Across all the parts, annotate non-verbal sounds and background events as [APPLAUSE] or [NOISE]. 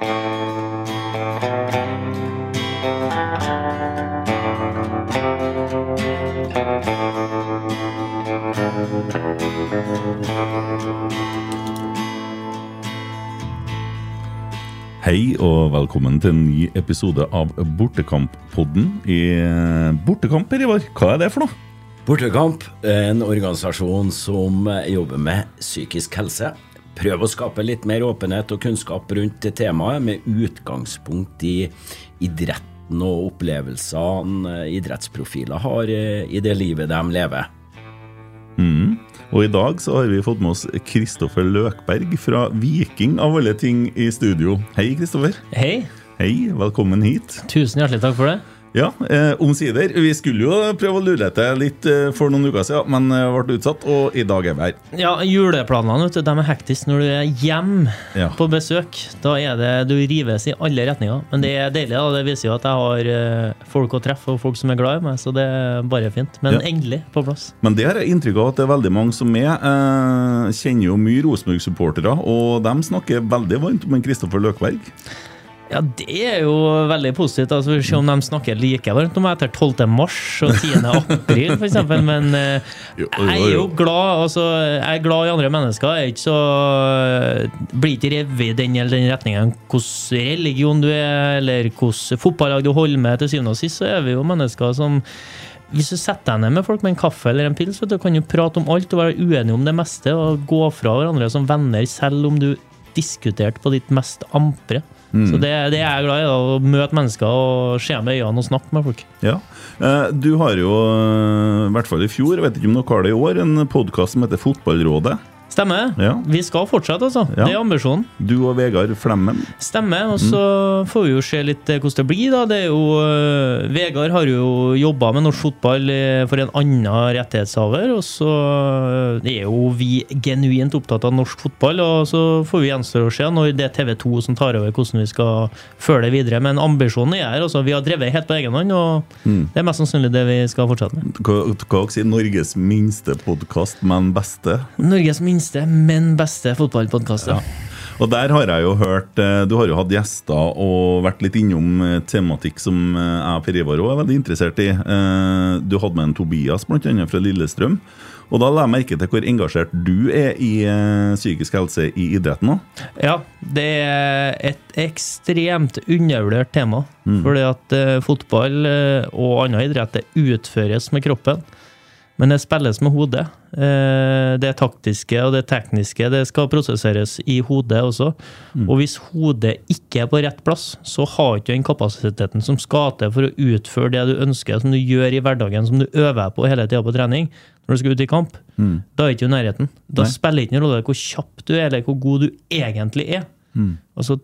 Hei og velkommen til en ny episode av Bortekamp-podden. I Bortekamp, Per Ivar, hva er det for noe? Bortekamp er en organisasjon som jobber med psykisk helse. Prøv å skape litt mer åpenhet og kunnskap rundt temaet, med utgangspunkt i idretten og opplevelsene idrettsprofiler har i det livet de lever. Mm. Og i dag så har vi fått med oss Kristoffer Løkberg fra Viking, av alle ting, i studio. Hei, Kristoffer. Hei. Hei, velkommen hit. Tusen hjertelig takk for det. Ja, eh, omsider. Vi skulle jo prøve å lure etter litt eh, for noen uker siden, men eh, ble utsatt, og i dag er vi her. Ja, Juleplanene vet du, de er hektiske når du er hjemme Ja. på besøk. Da er det, Du rives i alle retninger. Men det er deilig. da, Det viser jo at jeg har eh, folk å treffe, og folk som er glad i meg. Så det er bare fint. Men Ja. endelig på plass. Men det har jeg inntrykk av at det er veldig mange som er. Eh, kjenner jo mye Rosenborg-supportere, og de snakker veldig varmt om Kristoffer Løkberg. Ja, det er jo veldig positivt. altså Vi får se om de snakker like varmt om etter 12. mars og 10. april, f.eks. Men eh, Jo, jo, jeg er jo jo. glad altså, Jeg er glad i andre mennesker. Jeg er ikke så Blir ikke revet i den eller den retningen hvilken religion du er, eller hvilket fotballag du holder med. Til syvende og sist så er vi jo mennesker som hvis du setter deg ned med folk med en kaffe eller en pils, du, kan du prate om alt og være uenig om det meste og gå fra hverandre som venner, selv om du diskuterte på ditt mest ampre. Så det, det er jeg glad i, da, å møte mennesker og se dem i øynene og snakke med folk. Ja. Eh, Du har jo, eh, i hvert fall i fjor, jeg vet ikke om dere har det i år, en podkast som heter Fotballrådet. Stemmer. Ja. Vi skal fortsette, altså. Ja. Det er ambisjonen. Du og Vegard Flemmen. Stemmer. Og så får vi jo se litt eh, hvordan det blir, da. Det er jo uh, Vegard har jo jobba med norsk fotball eh, for en annen rettighetshaver, og så er jo vi genuint opptatt av norsk fotball, og så får vi gjenstå å se når det er TV 2 som tar over hvordan vi skal føre det videre. Men ambisjonen er her. altså Vi har drevet helt på egen hånd, og det er mest sannsynlig det vi skal fortsette med. Hva, hva sier Norges minste podkast, men beste? Norges minste, men beste fotballpodkast. Ja. Og der har jeg jo hørt eh, Du har jo hatt gjester og vært litt innom eh, tematikk som eh, jeg og Per Ivar òg er veldig interessert i. Du hadde med en Tobias, blant annet fra Lillestrøm. Og da la jeg merke til hvor engasjert du er i psykisk helse i idretten òg. Ja, det er et ekstremt undervurdert tema. Fordi at fotball og annen idrett det utføres med kroppen, men det spilles med hodet. Eh, det taktiske og det tekniske det skal prosesseres i hodet også. Og hvis hodet ikke er på rett plass, så har ikke den kapasiteten som skal til for å utføre det du ønsker, som du gjør i hverdagen, som du øver på hele tida på trening. Når du skal ut i kamp, da er ikke du i nærheten. Da Nei. spiller det ikke noen rolle hvor kjapp du er, eller hvor god du egentlig er. Altså,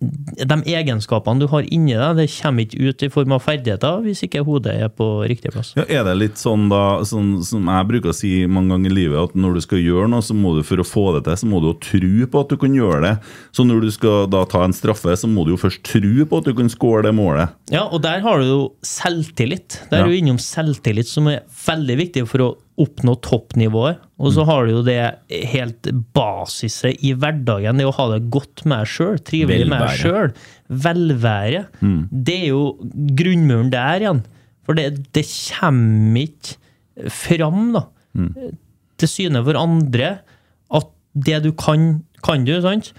de egenskapene du har inni deg, det kommer ikke ut i form av ferdigheter hvis ikke hodet er på riktig plass. Ja, er det litt sånn da, sånn, som jeg bruker å si mange ganger i livet, at når du skal gjøre noe, så må du for å få det til, så må du jo tro på at du kan gjøre det. Så når du skal da ta en straffe, så må du jo først tro på at du kan skåre det målet. Ja, og der har du jo selvtillit. Der Ja. er du innom selvtillit, som er veldig viktig for å oppnå toppnivået. Og så har du jo det helt basiset i hverdagen, det å ha det godt med deg sjøl, trivelig med deg sjøl. Velvære. Det er jo grunnmuren der igjen. For det, det kommer ikke fram, da. Til syne for andre at det du kan, kan du, sant?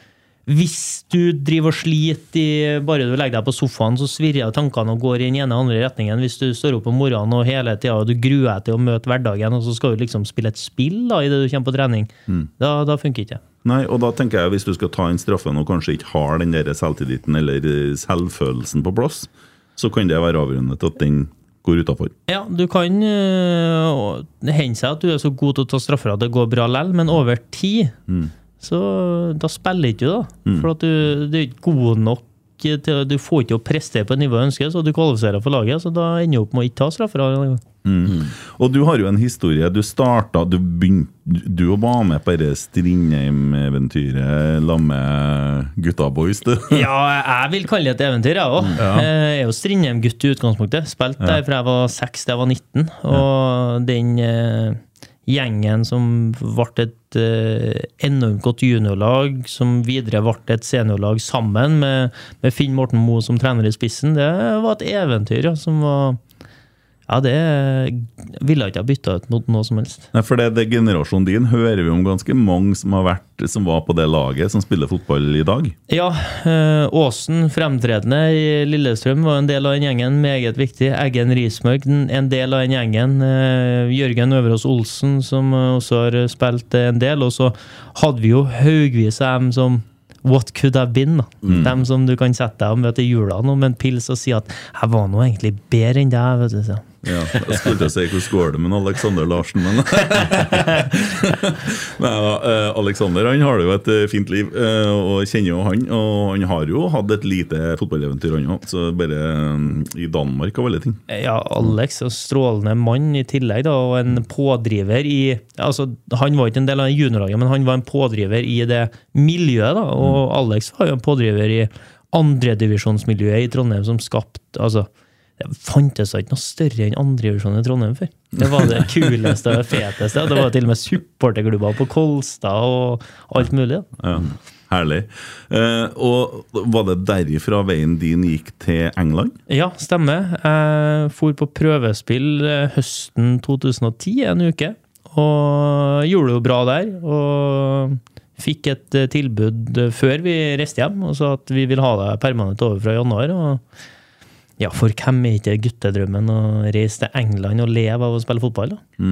Hvis du driver og sliter i bare du legger deg på sofaen, så svirrer tankene og går i den ene og andre retningen. Hvis du står opp om morgenen og hele tida og du gruer deg til å møte hverdagen, og så skal du liksom spille et spill da, idet du kommer på trening, da, da funker ikke det. Nei, og da tenker jeg hvis du skal ta inn straffen og kanskje ikke har den der selvtilliten eller eh, selvfølelsen på plass, så kan det være avgjørende til at den går utafor. Ja, du kan øh, hende seg at du er så god til å ta straffer at det går bra lell, men over tid så da spiller ikke du, da. For at du, du er ikke god nok til Du får ikke å prestere på nivået nivå du ønsker, så du kvalifiserer for laget. Så da ender du opp med å ikke ta straffer. Og du har jo en historie. Du starta Du Du var med på dette Strindheim-eventyret sammen med gutta boys, du. [LAUGHS] Ja, jeg vil kalle det et eventyr, jeg òg. Jeg er jo Strindheim-gutt i utgangspunktet. Spilt der fra jeg var 6 til jeg var 19. Og den eh, gjengen som ble et eh, enormt godt juniorlag, som videre ble et seniorlag sammen med, med Finn Morten Moe som trener i spissen. Det var et eventyr ja, som var ja, det ville jeg ikke ha bytta ut mot noe som helst. Nei, for det, det generasjonen din hører vi om ganske mange som har vært som var på det laget, som spiller fotball i dag. Ja. eh, Aasen, fremtredende i Lillestrøm, var en del av den gjengen. Meget viktig. Eggen Rismørk, en del av den gjengen. Eh, Jørgen Øverås Olsen, som eh, også har spilt en del. Og så hadde vi jo haugvis av dem som What could have been? da. Dem som du kan sette deg og møte i jula nå med en pils og si at 'jeg var nå egentlig bedre enn deg'. vet du. Så. Ja, jeg skulle si hvordan går det med Alexander Larsen, men [LAUGHS] Nei, eh, Alexander han har jo et eh, fint liv, eh, og kjenner jo han. Og han har jo hatt et lite fotballeventyr, han òg. Så bare i Danmark av alle ting. Ja, Alex er strålende mann i tillegg, da, og en pådriver i altså, Han var ikke en del av juniorlaget, men han var en pådriver i det miljøet. da, Og Alex var jo en pådriver i andredivisjonsmiljøet i Trondheim som skapte altså, Det fantes ikke noe større enn andredivisjon i Trondheim før. Det var det kuleste og feteste. Det var til og med supporterklubber på Kolstad og alt mulig. Ja, herlig. Eh, og var det derifra veien din gikk til England? Ja, stemmer. Jeg for på prøvespill eh, høsten 2010 en uke, og gjorde det jo bra der. Og fikk et eh, tilbud før vi reiste hjem, og sa at vi vil ha deg permanent over fra januar. og ja, for hvem er ikke guttedrømmen å reise til England og leve av å spille fotball? da?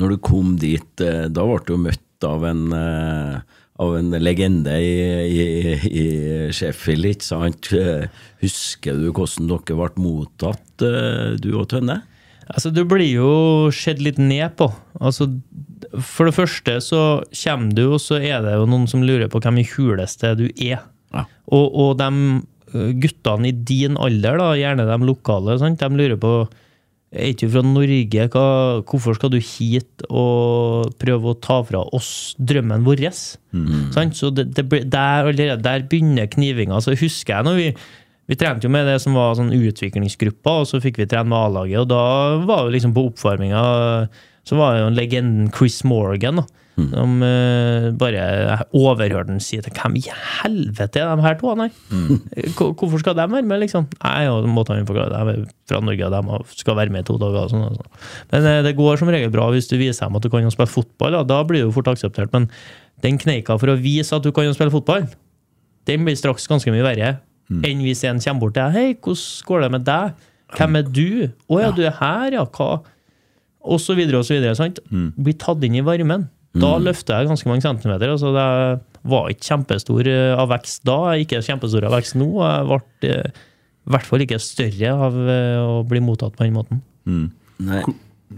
Når du kom dit, eh, da ble du møtt av en, eh, av en legende i, i, i Sheffield, ikke sant? Eh, Husker du hvordan dere ble mottatt, du og Tønne? Altså, du blir jo sett litt ned på. Altså, for det første så kommer du, og så er det jo noen som lurer på hvem i huleste du er. Ja. Og, og de guttene i din alder, da, gjerne de lokale, sant? de lurer på er ikke du fra Norge, hva, hvorfor skal du hit og prøve å ta fra oss drømmen vår? Mm. Så det, det, der, der begynner knivinga. Så husker jeg når vi vi trente jo med det som var sånn utviklingsgruppa, og så fikk vi trene med A-laget. Og da var jo liksom på oppvarminga så var jo legenden Chris Morgan da, som uh, bare overhørte han si til hvem i helvete er de her to? Nei. Mm. [LAUGHS] Hvorfor skal de være med, liksom? Nei, og måtte han forklare de er fra Norge, og de skal være med i to dager. Og sånn, sånn. Men uh, det går som regel bra hvis du viser dem at du kan spille fotball. Da, da blir du fort akseptert. Men den kneika for å vise at du kan spille fotball, den blir straks ganske mye verre enn hvis en kommer bort til deg. 'Hei, hvordan går det med deg? Hvem er du?' 'Å ja, du er her, ja. Hva?' Og så videre og så videre. sant? Blir tatt inn i varmen. Da løfter jeg ganske mange centimeter. altså Det var ikke kjempestor eh, av vekst da, ikke kjempestor av vekst nå. Jeg ble eh, i hvert fall ikke større av eh, å bli mottatt på den måten. Nei.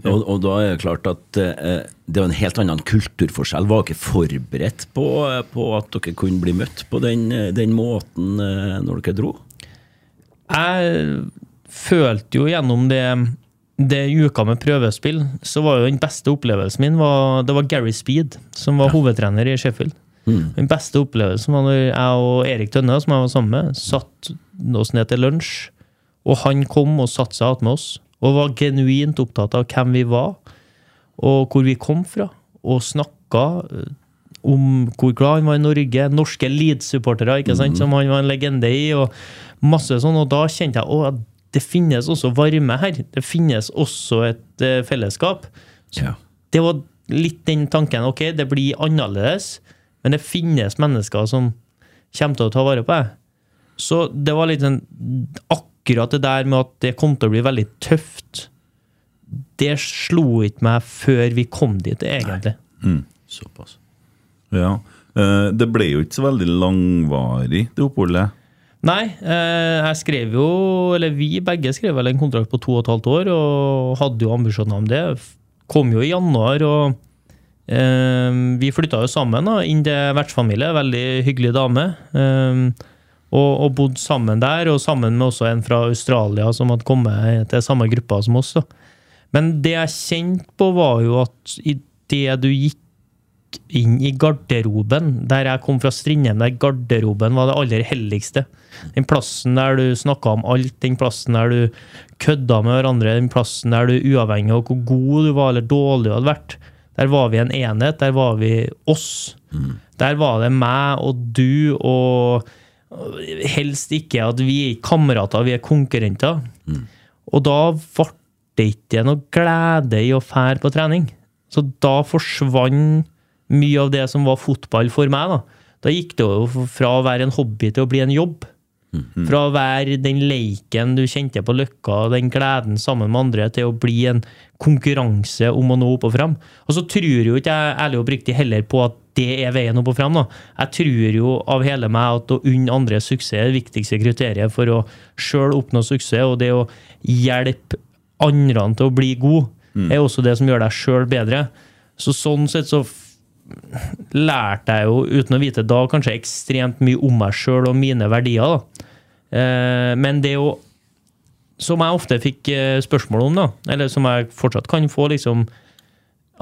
Og, og da er det klart at eh, det var en helt annen kulturforskjell. Var ikke forberedt på, på at dere kunne bli møtt på den, den måten eh, når dere dro? Jeg følte jo gjennom det, det uka med prøvespill, så var jo den beste opplevelsen min var, Det var Gary Speed, som var hovedtrener i Sheffield. Den beste opplevelsen var når jeg og Erik Tønne, som jeg var sammen med, satt oss ned til lunsj, og han kom og satte seg attmed oss, og var genuint opptatt av hvem vi var, og hvor vi kom fra, og snakka eh, om hvor glad han var i Norge, norske Leeds-supportere, ikke sant, som han var en legende i, og masse sånn, og da kjente jeg at det finnes også varme her, det finnes også et uh, fellesskap. Ja. Det var litt den tanken, ok, det blir annerledes, men det finnes mennesker som kommer til å ta vare på deg. Så det var litt sånn, akkurat det der med at det kom til å bli veldig tøft, det slo ikke meg før vi kom dit, egentlig. Såpass. Ja. Eh, det ble jo ikke så veldig langvarig, det oppholdet. Nei, eh, jeg skrev jo, eller vi begge skrev vel en kontrakt på to og et halvt år, og hadde jo ambisjoner om det. Kom jo i januar, og eh, vi flytta jo sammen da, inn til vertsfamilie, veldig hyggelig dame. Eh, og, og bodde sammen der, og sammen med også en fra Australia som hadde kommet til samme gruppa som oss. Da. Men det jeg kjente på, var jo at idet du gikk inn i garderoben, der jeg kom fra Strindheim, der garderoben var det aller helligste. Den plassen der du snakka om alt, den plassen der du kødda med hverandre, den plassen der du uavhengig av hvor god du var eller dårlig du hadde vært, Der var vi en enhet. Der var vi oss. Der var det meg og du og helst ikke at vi er kamerater, vi er konkurrenter. Og da ble det ikke noe glede i å fære på trening. Så da forsvant mye av det som var fotball for meg. Da Da gikk det jo fra å være en hobby til å bli en jobb. Fra å være den leiken du kjente på Løkka, den gleden sammen med andre, til å bli en konkurranse om å nå opp og fram. Og så tror jo ikke jeg ærlig og oppriktig heller på at det er veien opp og fram. Da. Jeg tror jo av hele meg at å unne andre suksess er det viktigste kriteriet for å sjøl oppnå suksess, og det å hjelpe andre til å bli god, er også det som gjør deg sjøl bedre. Så sånn sett så lærte jeg jo, uten å vite da, kanskje ekstremt mye om meg sjøl og mine verdier. da. Eh, Men det å Som jeg ofte fikk eh, spørsmål om, da, eller som jeg fortsatt kan få, liksom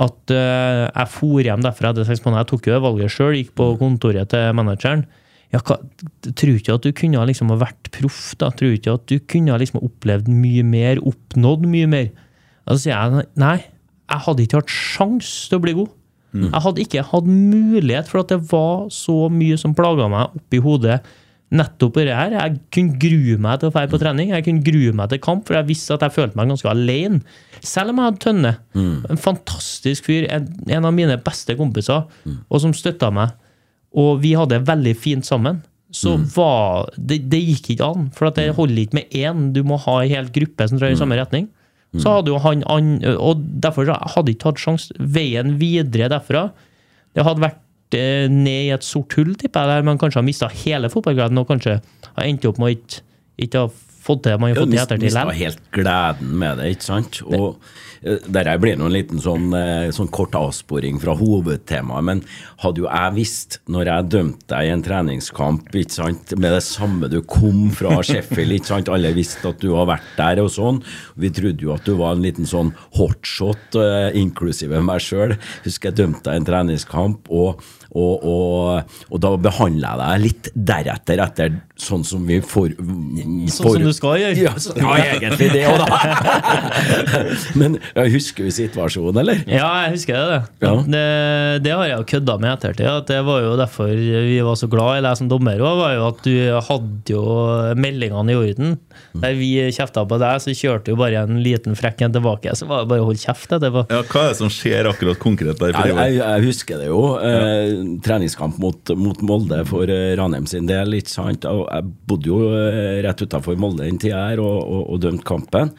At eh, jeg for hjem derfra etter seks måneder. Jeg tok jo valget sjøl, gikk på kontoret til manageren. Ja, hva, tror ikke at du kunne liksom ha vært proff, da? Tror ikke at du kunne liksom opplevd mye mer, oppnådd mye mer? Da sier jeg nei, jeg hadde ikke hatt sjans til å bli god. Jeg hadde ikke hatt mulighet, for at det var så mye som plaga meg oppi hodet. Nettopp det her. Jeg kunne grue meg til å dra på trening. Jeg kunne grue meg til kamp, for jeg visste at jeg følte meg ganske alene. Selv om jeg hadde Tønne. En fantastisk fyr. En, en av mine beste kompiser, og som støtta meg. Og vi hadde det veldig fint sammen. Så var det, det gikk ikke an, for at det holder ikke med én. Du må ha en hel gruppe som drar i samme retning. Så hadde jo han an- Og derfor hadde ikke hatt sjanse. Veien videre derfra Det hadde vært eh, ned i et sort hull, tipper jeg, der man kanskje har mista hele fotballgleden og kanskje har endt opp med å ikke, ikke ha fått det man har Ja, fått i ettertid. mista helt gleden med det, ikke sant? Og eh, der her blir det en liten sånn, eh, sånn kort avsporing fra hovedtemaet, men hadde jo jeg visst, når jeg dømte deg i en treningskamp, ikke sant, med det samme du kom fra [LAUGHS] Sheffield, ikke sant, alle visste at du har vært der og sånn, vi trodde jo at du var en liten sånn hotshot, eh, inklusive meg sjøl. Husker jeg dømte deg i en treningskamp, og og, og, og da behandla jeg deg litt deretter, etter sånn som vi får Sånn som du skal gjøre. Ja, så, ja egentlig det òg, da. [LAUGHS] [LAUGHS] Men jeg husker du situasjonen, eller? Ja, jeg husker det. Det, Ja. det, det har jeg jo kødda med i ettertid. At det var jo derfor vi var så glad i deg som dommer òg, var jo at du hadde jo meldingene i orden. Der vi kjefta på deg, så kjørte jo bare en liten frekk en tilbake. Så var det bare å holde kjeft etterpå. Ja, hva er det som skjer akkurat konkret der? Jeg, jeg, jeg husker det jo. Eh, treningskamp mot, mot Molde for eh, Ranheim sin del. ikke sant? Jeg bodde jo eh, rett utafor Molde den tida her og, og, og dømte kampen.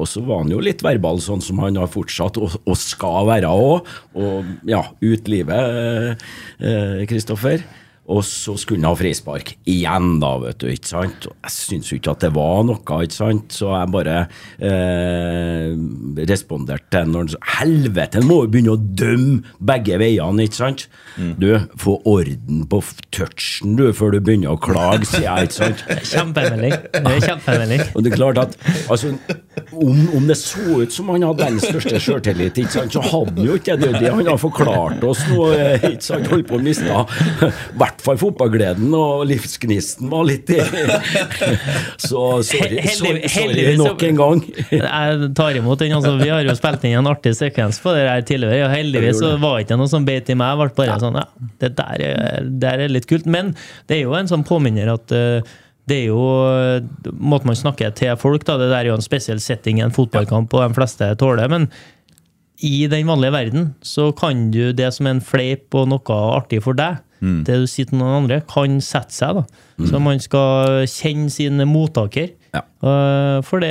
Og så var han jo litt verbal, sånn som han har fortsatt, og, og skal være òg. Og ja, ut livet, eh, Kristoffer. Og så skulle han ha frispark igjen, da, vet du. ikke sant? Og Jeg syns jo ikke at det var noe, ikke sant? så jeg bare eh, responderte til når han sa Helvete, han må jo begynne å dømme begge veiene, ikke sant? Du, få orden på touchen, du, før du begynner å klage, sier jeg, ikke sant? Kjempemelding. Det er kjempemelding. Og det er klart at altså, om, om det så ut som han hadde verdens største sjøltillit, ikke sant, så hadde han jo ikke det. Det er det han har forklart oss nå. ikke sant, Holdt på å miste hvert fall fotballgleden, og livsgnisten var litt i [LAUGHS] Så sorry, sorry, sorry nok en gang. Jeg tar imot den. altså Vi har jo spilt inn en artig sekvens på det her tidligere. og Heldigvis så var ikke noe som beit i meg. Jeg ble bare sånn Ja, det der er, det der er litt kult. Men det er jo en sånn påminner at eh, det er jo eh, måten man snakker til folk da, Det der er jo en spesiell setting i en fotballkamp, og de fleste tåler. Men i den vanlige verden så kan du det som er en fleip og noe artig for deg, det du sier til noen andre, kan sette seg. da. Så man skal kjenne sin mottaker. Ja. Uh, For det,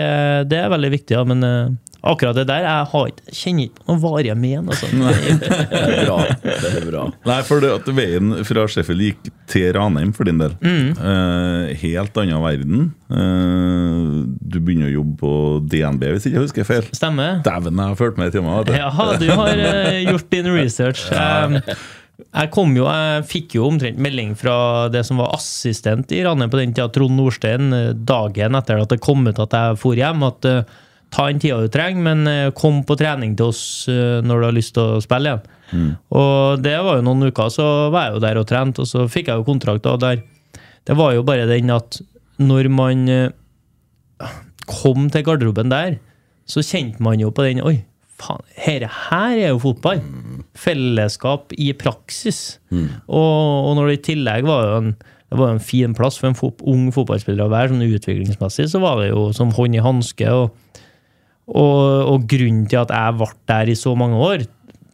det er veldig viktig, ja, men uh, akkurat det der jeg har kjenner ikke noe varige men. Altså. [LAUGHS] Det er bra. Det er bra. Nei, for det at veien fra Sheffield gikk til Ranheim for din del. Eh, helt annen verden. Eh, du begynner å jobbe på DNB, hvis ikke jeg husker feil. Stemmer. Dæven, jeg har fulgt med i timen. Ja, du har uh, gjort din research. [LAUGHS] Um, jeg kom jo, jeg fikk jo omtrent melding fra det som var assistent i Ranheim på den tida, Trond Nordstein, dagen etter at det kom ut at jeg for hjem. at uh, Ta den tida du trenger, men eh, kom på trening til oss uh, når du har lyst til å spille igjen. Og det var jo noen uker, så var jeg jo der og trente, og så fikk jeg jo kontrakt. da der. Det var jo bare den at når man uh, kom til garderoben der, så kjente man jo på den Oi, faen, her, her er jo fotball. Fellesskap i praksis. Og, og når det i tillegg var jo en det var en fin plass for en fo ung fotballspiller å være, sånn utviklingsmessig, så var det jo som hånd i hanske. Og, og, og grunnen til at jeg ble der i så mange år,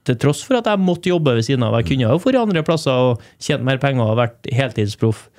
til tross for at jeg måtte jobbe ved siden av, jeg kunne jo vært andre plasser og tjent mer penger og vært heltidsproff,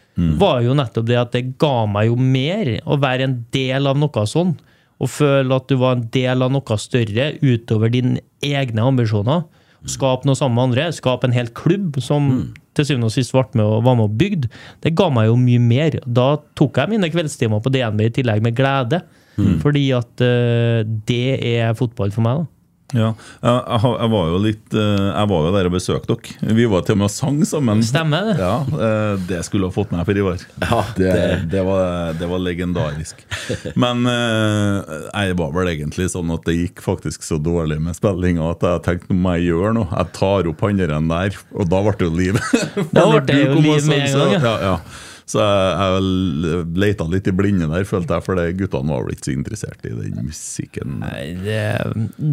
var jo nettopp det at det ga meg jo mer å være en del av noe sånn. Og føle at du var en del av noe større utover dine egne ambisjoner. Skape noe sammen med andre. Skap en hel klubb som til syvende og sist ble med og var med og bygde. Det ga meg jo mye mer. Da tok jeg mine kveldstimer på DNB i tillegg med glede. Fordi at uh, det er fotball for meg, da. Ja, jeg, jeg, var jo litt eh, Jeg var jo der og besøkte dere. Vi var til og med og sang sammen. Stemmer det. Ja, eh, Det skulle ha fått meg for Ivar. Ja, [LAUGHS] det, det- det, var, det var legendarisk. [LAUGHS] Men eh, jeg var vel egentlig sånn at det gikk faktisk så dårlig med spillinga at jeg tenkte nå må jeg gjøre noe. Jeg tar opp han der og da ble det jo liv. [LAUGHS] Da ble det jo kom liv med en gang, ja. ja. Så jeg, jeg leita litt i blinde der, følte jeg, for guttene var vel ikke så interessert i den musikken. Nei, det,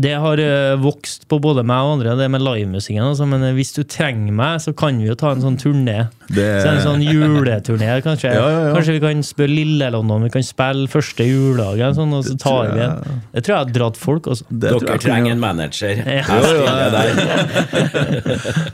det har eh, vokst på både meg og andre, det med livemusikken. Altså, men eh, hvis du trenger meg, så kan vi jo ta en sånn turné. Det- Så en sånn juleturné, kanskje. Ja, ja, ja. Kanskje vi kan spørre Lille-London, vi kan spille første juledagen, sånn, og så tar vi en. Det tror jeg har dratt folk. Også. Det Dere trenger en manager.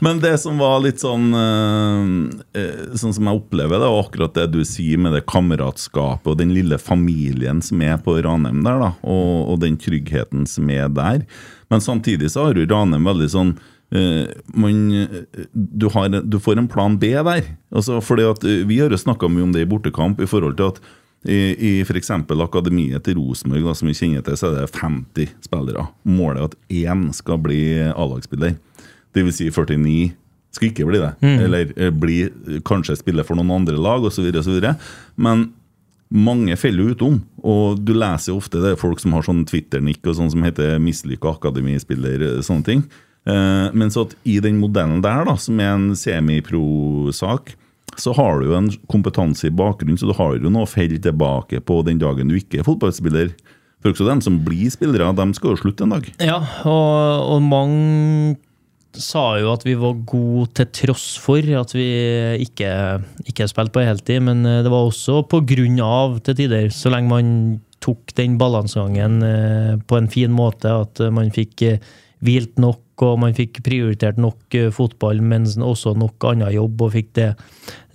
[LAUGHS] Men det som var litt sånn eh, eh, Sånn som jeg opplever det, og akkurat det du sier med det kameratskapet og den lille familien som er på Ranheim der, da, og, og den tryggheten som er der. Men samtidig så har jo Ranheim veldig sånn man, eh, du, har, du får en plan B der. Altså fordi at eh, Vi har jo snakka mye om det i bortekamp i forhold til at i, i f.eks. akademiet til Rosenborg, som vi kjenner til, så er det 50 spillere. Målet er at én skal bli A-lagsspiller. Vil si 49 skal ikke bli det. Eller eh, bli, kanskje spille for noen andre lag osv. Men mange faller utom. Og du leser jo ofte det er folk som har sånn Twitter-nikk og sånn som heter 'mislykka akademispiller'. sånne ting. Eh, men så at i den modellen der, da, som er en semipro-sak, så har du jo en kompetanse i bakgrunnen, så du har jo noe å felle tilbake på den dagen du ikke er fotballspiller. For også dem som blir spillere, de skal jo slutte en dag. Ja, og, og mange sa jo at vi var gode til tross for at vi ikke, ikke spilte på heltid, men eh, det var også på grunn av til tider, så lenge man tok den balansegangen eh, på en fin måte, at man fikk hvilt nok, og man fikk prioritert nok eh, fotball, men også nok annen jobb, og fikk det,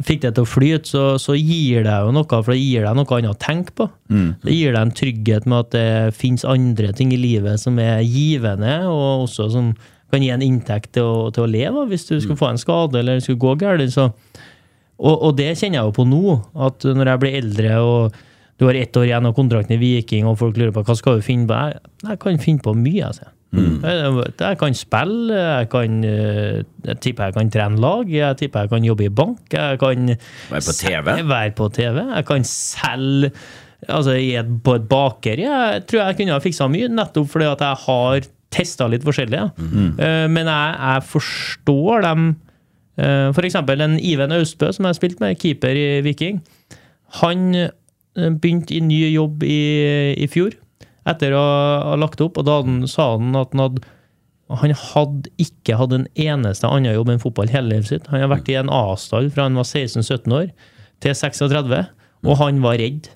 fikk det til å flyte, så, så gir det jo noe, for det gir deg noe annet å tenke på. Det gir deg en trygghet med at det finnes andre ting i livet som er givende, og også som kan gi en inntekt til å, til å leve hvis du skulle få en skade eller skulle gå galt. Så. Og, og det kjenner jeg jo på nå, at når jeg blir eldre og du har ett år igjen av kontrakten i Viking, og folk lurer på hva skal du finne på, jeg, jeg kan finne på mye. Altså. Jeg, jeg kan spille, jeg kan eh, Jeg tipper jeg kan trene lag, jeg tipper jeg kan jobbe i bank, jeg kan Være på TV. Være på TV. Jeg kan selge altså, et, på et bakeri. Jeg tror jeg kunne ha fiksa mye, nettopp fordi at jeg har testa litt forskjellig. Eh, Men jeg, jeg forstår dem eh, For eksempel en Iven Austbø, som jeg har spilt med, keeper i Viking. Han eh, begynte i ny jobb i, i fjor, etter å ha lagt opp, og da sa han at han hadde han hadde ikke hatt en eneste annen jobb enn fotball hele livet sitt. Han har vært i en A-stall fra han var 16-17 år til 36, og han var redd.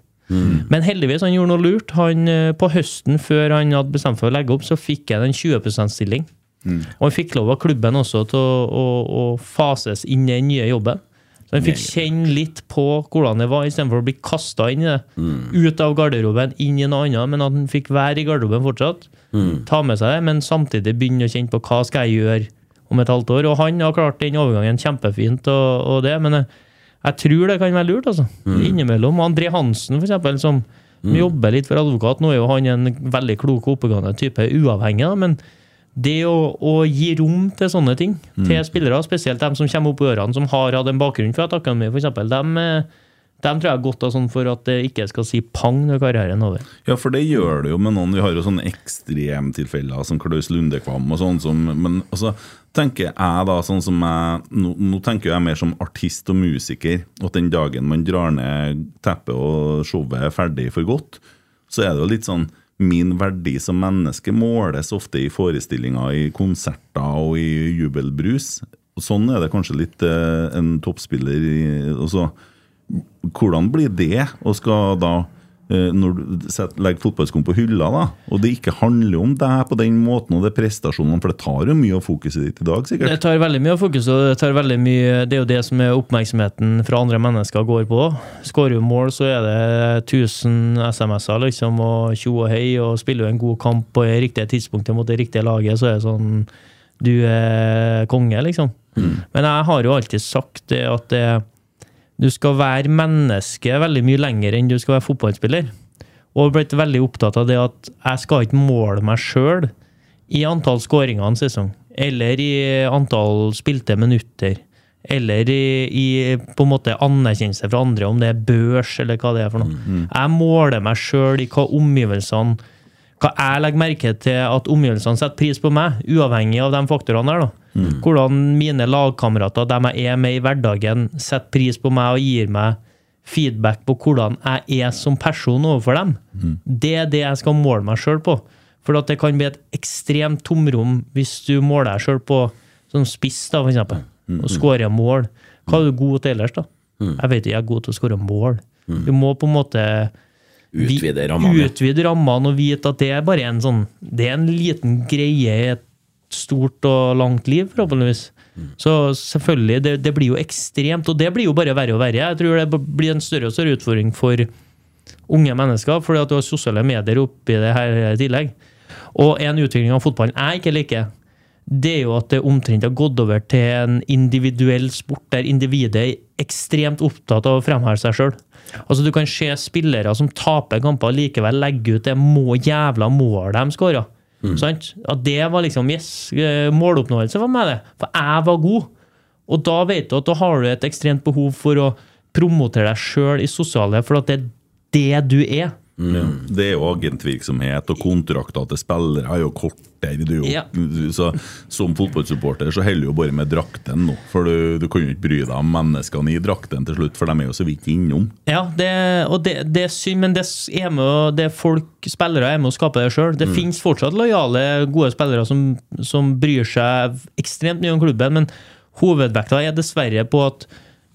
Men heldigvis, han gjorde noe lurt. Han, eh, på høsten, før han hadde bestemt for å legge opp, så fikk han en 20 %-stilling. Og han fikk lov av klubben også til å, å, å fases inn i den nye jobben. Så han fikk kjenne litt på hvordan det var, istedenfor å bli kasta inn i det. Ut av garderoben, inn i noe annet, men at han fikk være i garderoben fortsatt. Ta med seg det, men samtidig begynne å kjenne på hva skal jeg gjøre om et halvt år. Og han har klart den overgangen kjempefint, og, og det, men jeg, jeg tror det kan være lurt, altså. Innimellom. André Hansen, for eksempel, som jobber litt for advokat. Nå er jo han en veldig klok og oppegående type, uavhengig, da, men det å, å gi rom til sånne ting til spillere, spesielt dem som kommer opp i årene, som har hatt en bakgrunn fra et akademi, f.eks., eh, dem tror jeg er godt av sånn for at det ikke skal si pang når karrieren er over. Ja, for det gjør det jo med noen. Vi har jo sånne ekstremtilfeller som Klaus Lundekvam og sånn som Men altså, tenker jeg da sånn som jeg nå, nå tenker jeg mer som artist og musiker, at den dagen man drar ned teppet og showet er ferdig for godt, så er det jo litt sånn min verdi som menneske måles ofte i forestillinger, i konserter og i jubelbrus. Sånn er det kanskje litt eh, en toppspiller i også. Hvordan blir det, og skal da når du legger fotballskoen på hylla, da, og det ikke handler om deg på den måten og det er prestasjonene, for det tar jo mye av fokuset ditt i dag, sikkert? Det tar veldig mye av fokuset, og det tar veldig mye Det er jo det som er oppmerksomheten fra andre mennesker går på. Skårer du mål, så er det 1000 SMS-er, liksom, og tjo og hei, og spiller du en god kamp på det riktige tidspunktet mot det riktige laget, så er det sånn Du er konge, liksom. Men jeg har jo alltid sagt det at det, du skal være menneske veldig mye lenger enn du skal være fotballspiller. Og blitt veldig opptatt av det at jeg skal ikke måle meg sjøl i antall skåringer en sesong, eller i antall spilte minutter, eller i, i på en måte anerkjennelse fra andre, om det er børs eller hva det er for noe. Jeg måler meg sjøl i hva omgivelsene hva jeg legger merke til at omgivelsene setter pris på meg, uavhengig av de faktorene der. da. Hvordan mine lagkamerater, dem jeg er med i hverdagen, setter pris på meg og gir meg feedback på hvordan jeg er som person overfor dem. Det er det jeg skal måle meg sjøl på. For det kan bli et ekstremt tomrom hvis du måler deg sjøl på som spiss, da, for eksempel, og skårer mål. Hva er du god til ellers, da? Jeg vet ikke, jeg er god til å skåre mål. Du må på en måte Utvide rammene. Utvide rammene og vite at det er bare en sånn Det er en liten greie i et stort og langt liv, forhåpentligvis. Så selvfølgelig, det, det blir jo ekstremt, og det blir jo bare verre og verre. Jeg tror det blir en større og større utfordring for unge mennesker, fordi at du har sosiale medier oppi det her i tillegg. Og en utvikling av fotballen jeg ikke liker, det er jo at det omtrent har gått over til en individuell sport der individet er ekstremt opptatt av å fremheve seg sjøl. Altså, du kan se spillere som taper kamper, likevel legge ut det må, jævla målet de skåra. Sant? At det var liksom Yes, eh, måloppnåelse for meg, det. For jeg var god. Og da vet du at da har du et ekstremt behov for å promotere deg sjøl i sosiale, for at det er det du er. Ja. Det er jo agentvirksomhet, og kontrakter til spillere er jo kortere. Du, Ja. så, som fotballsupporter så holder du jo bare med drakten nå. For du, du kan jo ikke bry deg om menneskene i drakten til slutt, for de er jo så vidt innom. Ja, det, og det, det er synd, men det er, med, det er folk, spillere er med å skape det sjøl. Det finnes fortsatt lojale, gode spillere som, som bryr seg ekstremt mye om klubben, men hovedvekta er dessverre på at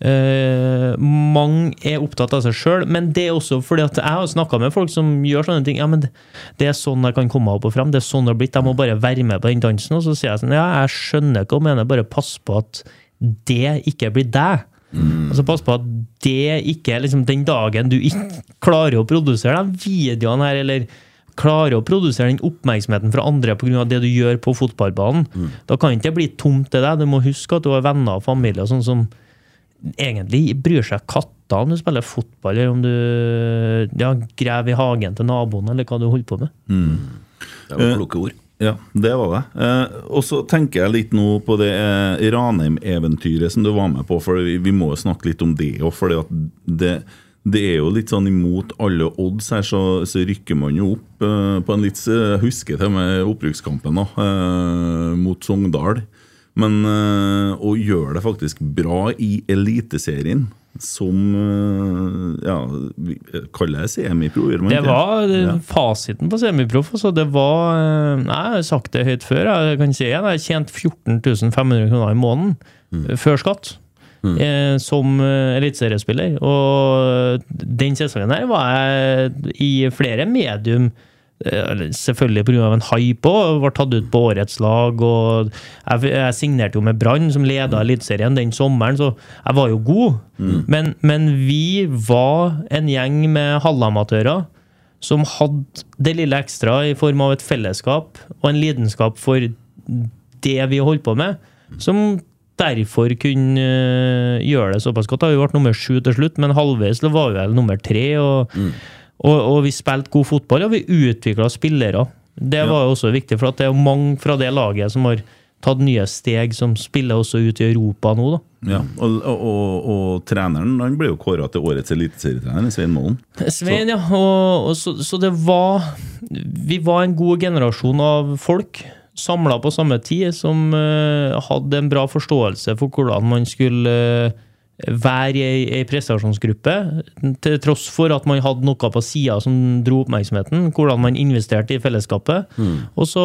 eh, mange er opptatt av seg sjøl, men det er også fordi at jeg har snakka med folk som gjør sånne ting. Ja, men det, det er sånn jeg kan komme meg opp og frem. Det er sånn det har blitt. Jeg må bare være med på den dansen. Og så sier jeg sånn, ja, jeg skjønner hva du mener, bare pass på at det ikke blir deg. Altså Pass på at det ikke er liksom den dagen du ikke klarer å produsere de videoene her, eller klarer å produsere den oppmerksomheten fra andre pga. det du gjør på fotballbanen. Da kan ikke det bli tomt til deg. Du må huske at du har venner og familie og sånn som egentlig bryr seg katta om du spiller fotball, eller om du ja, graver i hagen til naboen, eller hva du holder på med. Det var kloke ord. Ja, det var det. Eh, og så tenker jeg litt nå på det eh, Ranheim-eventyret som du var med på, for vi, vi må jo snakke litt om det òg. For det, det er jo litt sånn imot alle odds her, så, så rykker man jo opp eh, på en litt Jeg husker til med opprykkskampen da, eh, mot Sogndal. Men eh, å gjøre det faktisk bra i Eliteserien, som eh, Ja, kaller jeg semipro, gjør man Det ikke? var eh, Ja. fasiten på semiproff. Altså det var eh, Jeg har sagt det høyt før. Jeg kan si igjen, jeg har tjent 14 500 kroner i måneden Mm. eh, før skatt. eh, Som eh, eliteseriespiller. Og den sesongen her var jeg i flere medium eh, Selvfølgelig pga. en hype òg. Ble tatt ut på årets lag. og Jeg, jeg signerte jo med Brann, som leda Eliteserien den sommeren, så jeg var jo god. Men, men vi var en gjeng med halvamatører som hadde det lille ekstra i form av et fellesskap og en lidenskap for det vi holdt på med, som derfor kunne øh, gjøre det såpass godt. Da Vi ble nummer sju til slutt, men halvveis var vi vel nummer tre. Og, og, og vi spilte god fotball, og vi utvikla spillere. Det var jo også viktig, for det er mange fra det laget som har tatt nye steg, som spiller også ut i Europa nå. da. Ja, og, og, og, treneren han ble jo kåra til årets eliteserietrener, Svein Målen. [LAUGHS] Svein, ja. Og, så, så det var Vi var en god generasjon av folk samla på samme tid, som uh, hadde en bra forståelse for hvordan man skulle eh, være i ei- prestasjonsgruppe, til tross for at man hadde noe på sida som dro oppmerksomheten, hvordan man investerte i fellesskapet. Og så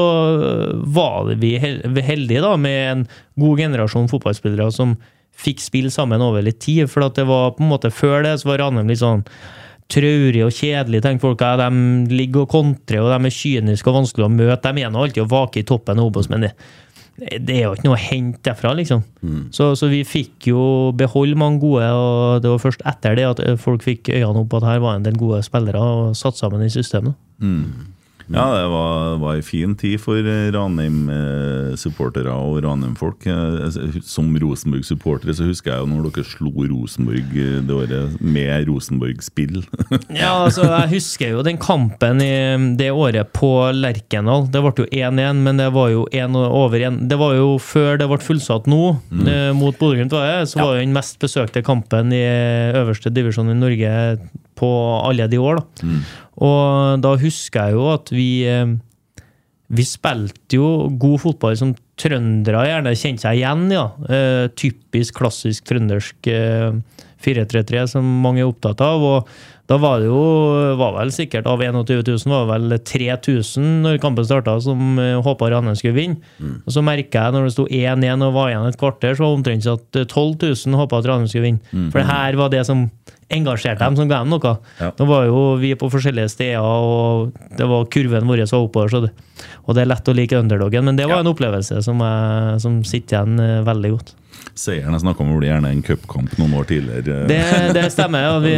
var vi heldige da, med en god generasjon fotballspillere som fikk spille sammen over litt tid. For at det var på en måte før det så var Ranheim litt sånn traurig og kjedelig, tenker folk. Ja, de ligger og kontrer, og de er kyniske og vanskelig å møte. De er alltid å vake i toppen av Obos, men det, det er jo ikke noe å hente derfra, liksom. Så, så vi fikk jo beholde mange gode, og det var først etter det at folk fikk øynene opp at her var en del gode spillere og satt sammen i systemet. Ja, det var, var en fin tid for Ranheim-supportere og Ranheim-folk. Eh, Som Rosenborg-supportere så husker jeg jo når dere slo Rosenborg eh, det året med Rosenborg-spill. [LAUGHS] Ja, altså, jeg husker jo den kampen i det året på Lerkendal. Det ble jo 1-1, men det var jo en og over igjen. Det var jo før det ble fullsatt nå, mm. mot Bodø-Glimt, var det, så var det den mest besøkte kampen i øverste divisjon i Norge på alle de år. da. Og da husker jeg jo at vi eh, vi spilte jo god fotball som trøndere gjerne kjente seg igjen. Ja. Eh, typisk klassisk trøndersk eh, 4-3-3 som mange er opptatt av. og da var det jo var vel sikkert av 21 000 var det vel 3000 når kampen starta, som eh, håpa Ranheim skulle vinne. Og så merka jeg når det sto 1-1 og var igjen et kvarter, så var det omtrent at eh, 12 000 håpa at Ranheim skulle vinne. For det her var det som engasjerte dem, som ga dem noe. Ja. Nå var jo vi på forskjellige steder, og det var kurven vår var oppover. Så det, og det er lett å like underdogen, men det var en opplevelse som, jeg, som sitter igjen eh, veldig godt. Seieren jeg snakka om, blir gjerne en cupkamp noen år tidligere. Det, det stemmer, og vi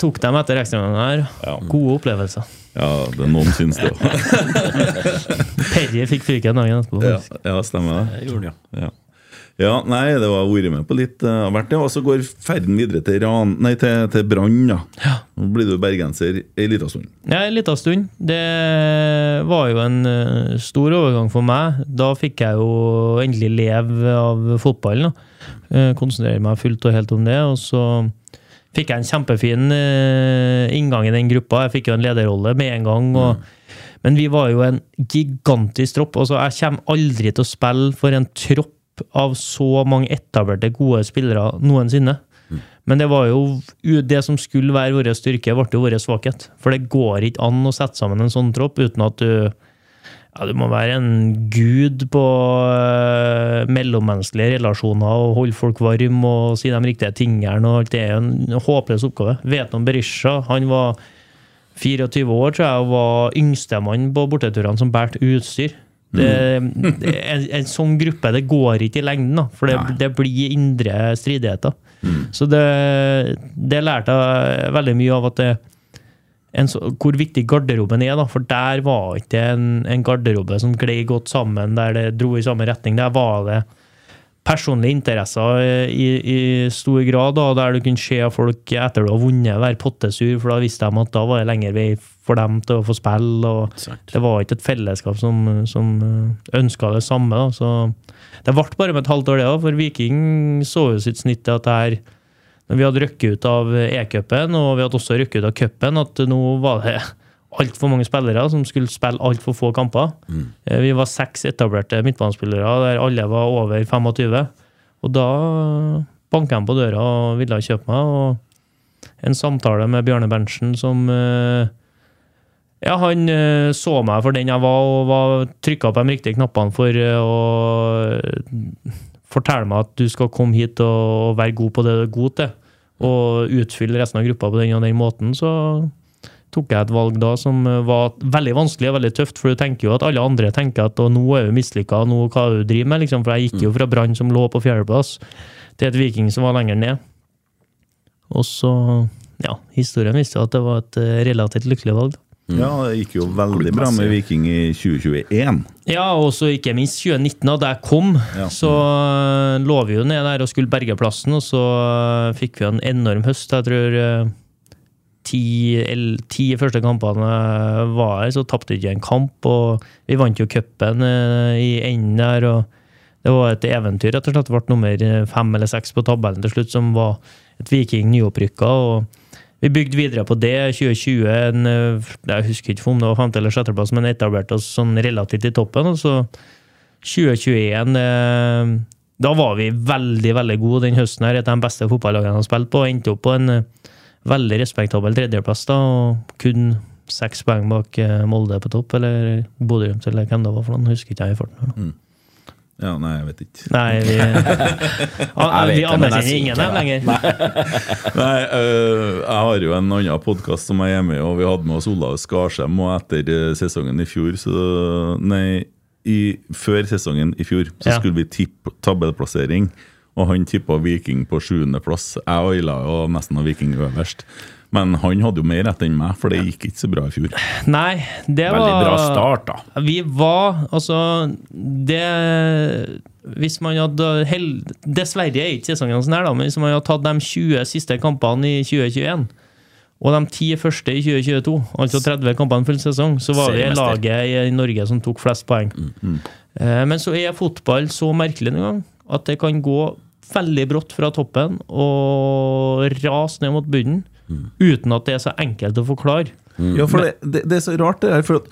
tok dem etter ekstraomgangen her. Ja. Gode opplevelser. Ja, det er noen syns det òg. [LAUGHS] Perry fikk fyken dagen etterpå. Ja, ja, stemmer det. Det gjorde det, ja. Ja. Ja, nei, det var vært med på litt eh, av hvert, ja. Og så går ferden videre til, Ran, nei, til, til Brann, da. Nå blir du bergenser ei lita stund. Ja, ei lita stund. Det var jo en eh, stor overgang for meg. Da fikk jeg jo endelig leve av fotballen. da. Eh, Konsentrere meg fullt og helt om det. Og så fikk jeg en kjempefin inngang i den gruppa. Jeg fikk jo en lederrolle med en gang. og Men vi var jo en gigantisk tropp. Altså, jeg kommer aldri til å spille for en tropp av så mange etablerte, gode spillere noensinne. Men det var jo det som skulle være vår styrke, ble jo vår svakhet. For det går ikke an å sette sammen en sånn tropp uten at du ja, Du må være en gud på uh, mellommenneskelige relasjoner og holde folk varme og si de riktige tingene. og alt Det er en håpløs oppgave. Veton Berisha han var 24 år, tror jeg, og var yngstemann på borteturene som bærte utstyr. Det, det, en, en sånn gruppe det går ikke i lengden, da, for det, det blir indre stridigheter. Så det, det lærte jeg veldig mye av at det, en så, hvor viktig garderoben er. da, For der var ikke en, en garderobe som gled godt sammen, der det dro i samme retning. Der var det personlige interesser i, i stor grad, da, der du kunne se folk etter du har vunnet, være pottesur, for da visste de at da var det lengre vei for dem til å få spille. og. Det var ikke et fellesskap som, som ønska det samme. Da. Så det ble bare med et halvt år, det òg, for Viking så jo sitt snitt til at det her når vi hadde røkket ut av E-cupen, og vi hadde også røkket ut av cupen, at nå var det altfor mange spillere som skulle spille altfor få kamper. Mm. Vi var seks etablerte midtbanespillere der alle var over 25. Og da banket de på døra og ville kjøpe meg. og En samtale med Bjarne Berntsen som eh, ja, han eh, så meg for den jeg var, og var trykka på de riktige knappene for eh, å fortelle meg at du skal komme hit og være god på det du er god til, og utfylle resten av gruppa på den og den måten, så tok jeg et valg da som var veldig vanskelig og veldig tøft, for du tenker jo at alle andre tenker at «Å, nå er du mislykka, nå hva du driver med, liksom, for jeg gikk jo fra Brann som lå på fjerdeplass, til et Viking som var lenger ned. Og så, ja, historien viste jo at det var et eh, relativt lykkelig valg. da. Ja, det gikk jo veldig bra med Viking i 2021. Ja, og så ikke minst 2019, da jeg kom, Ja. så øh, lå vi jo ned der og skulle berge plassen, og så øh, fikk vi en enorm høst. Jeg tror øh, ti, el- ti første kampene var her, så tapte vi ikke en kamp, og vi vant jo cupen i enden der, og det var et eventyr, rett og slett. Det ble nummer fem eller seks på tabellen til slutt, som var et Viking nyopprykka. og vi bygde videre på det. 2020, en, øh, jeg husker ikke om det var femte eller sjetteplass, men etablerte oss sånn relativt i toppen. Og så 2021 eh, da var vi veldig veldig gode den høsten. her, Et av de beste fotballagene jeg har spilt på. Endte opp på en eh, veldig respektabel tredjeplass, da, og kun seks poeng bak eh, Molde på topp, eller Bodø-Glimt, eller hvem det var for noen. Husker ikke jeg i farten. nå. Ja, nei, jeg vet ikke. Nei, vi, [LAUGHS] vi anerkjenner ingen dem lenger. Nei, [LAUGHS] øh, jeg har jo en annen podkast som jeg er med i, og vi hadde med oss Olav Skarsheim. Og etter øh, sesongen i fjor, så Nei, i, før sesongen i fjor, så Ja. skulle vi tippe tabellplassering. Og han tippa Viking på sjuendeplass. Jeg og Ila og nesten Viking øverst. Men han hadde jo mer rett enn meg, for det gikk ikke så bra i fjor. Nei, det var Veldig bra start, da. Vi var Altså, det Hvis man hadde held, Dessverre er ikke sesongen sånn her, da, men hvis man hadde tatt de 20 siste kampene i 2021 og de 10 første i 2022, altså 30 kampene full sesong, så var vi laget i Norge som tok flest poeng. Eh, Men så er fotball så merkelig noen gang at det kan gå veldig brått fra toppen og rase ned mot bunnen uten at det er så enkelt å forklare. Ja, for det, det, det er så rart, det der. For at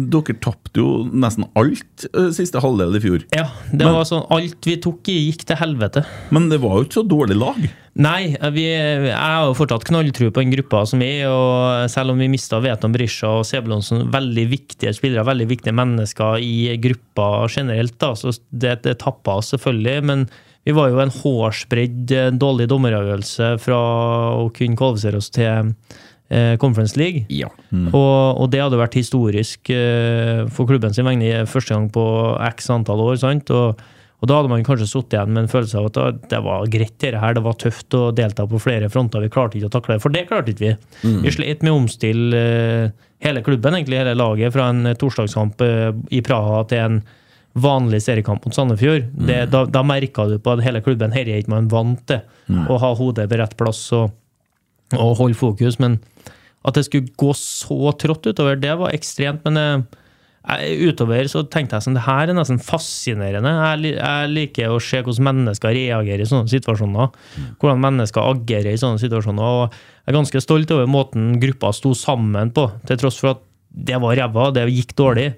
dere tapte jo nesten alt øh, siste halvdel i fjor. Ja, det Men- var sånn Alt vi tok i, gikk til helvete. Men det var jo ikke så dårlig lag. Nei, vi, jeg har jo fortsatt knalltro på den gruppa som er, og selv om vi mista Veton Brisja og Sebulonsen, veldig viktige spillere, veldig viktige mennesker i gruppa generelt, da, så det, det tappa oss selvfølgelig, men vi var jo en hårsbredd eh, dårlig dommeravgjørelse fra å kunne kvalifisere oss til eh, Conference League. Ja. Og, og det hadde vært historisk eh, for klubben sin vegne første gang på x antall år. sant? Og, og da hadde man kanskje sittet igjen med en følelse av at det var greit, det her, det var tøft å delta på flere fronter. Vi klarte ikke å takle det, for det klarte ikke vi. Vi slet med å omstille hele klubben, egentlig hele laget, fra en torsdagskamp i Praha til en vanlig seriekamp mot Sandefjord. Det, da, da merka du på at hele klubben her er ikke man vant til. Å ha hodet på rett plass og, og holde fokus. Men at det skulle gå så trått utover, det var ekstremt. Men eh, jeg, utover så tenkte jeg sånn, det her er nesten fascinerende. Jeg, jeg liker å se hvordan mennesker reagerer i sånne situasjoner. Hvordan mennesker agerer i sånne situasjoner. Og jeg er ganske stolt over måten gruppa sto sammen på, til tross for at det var ræva, det gikk dårlig.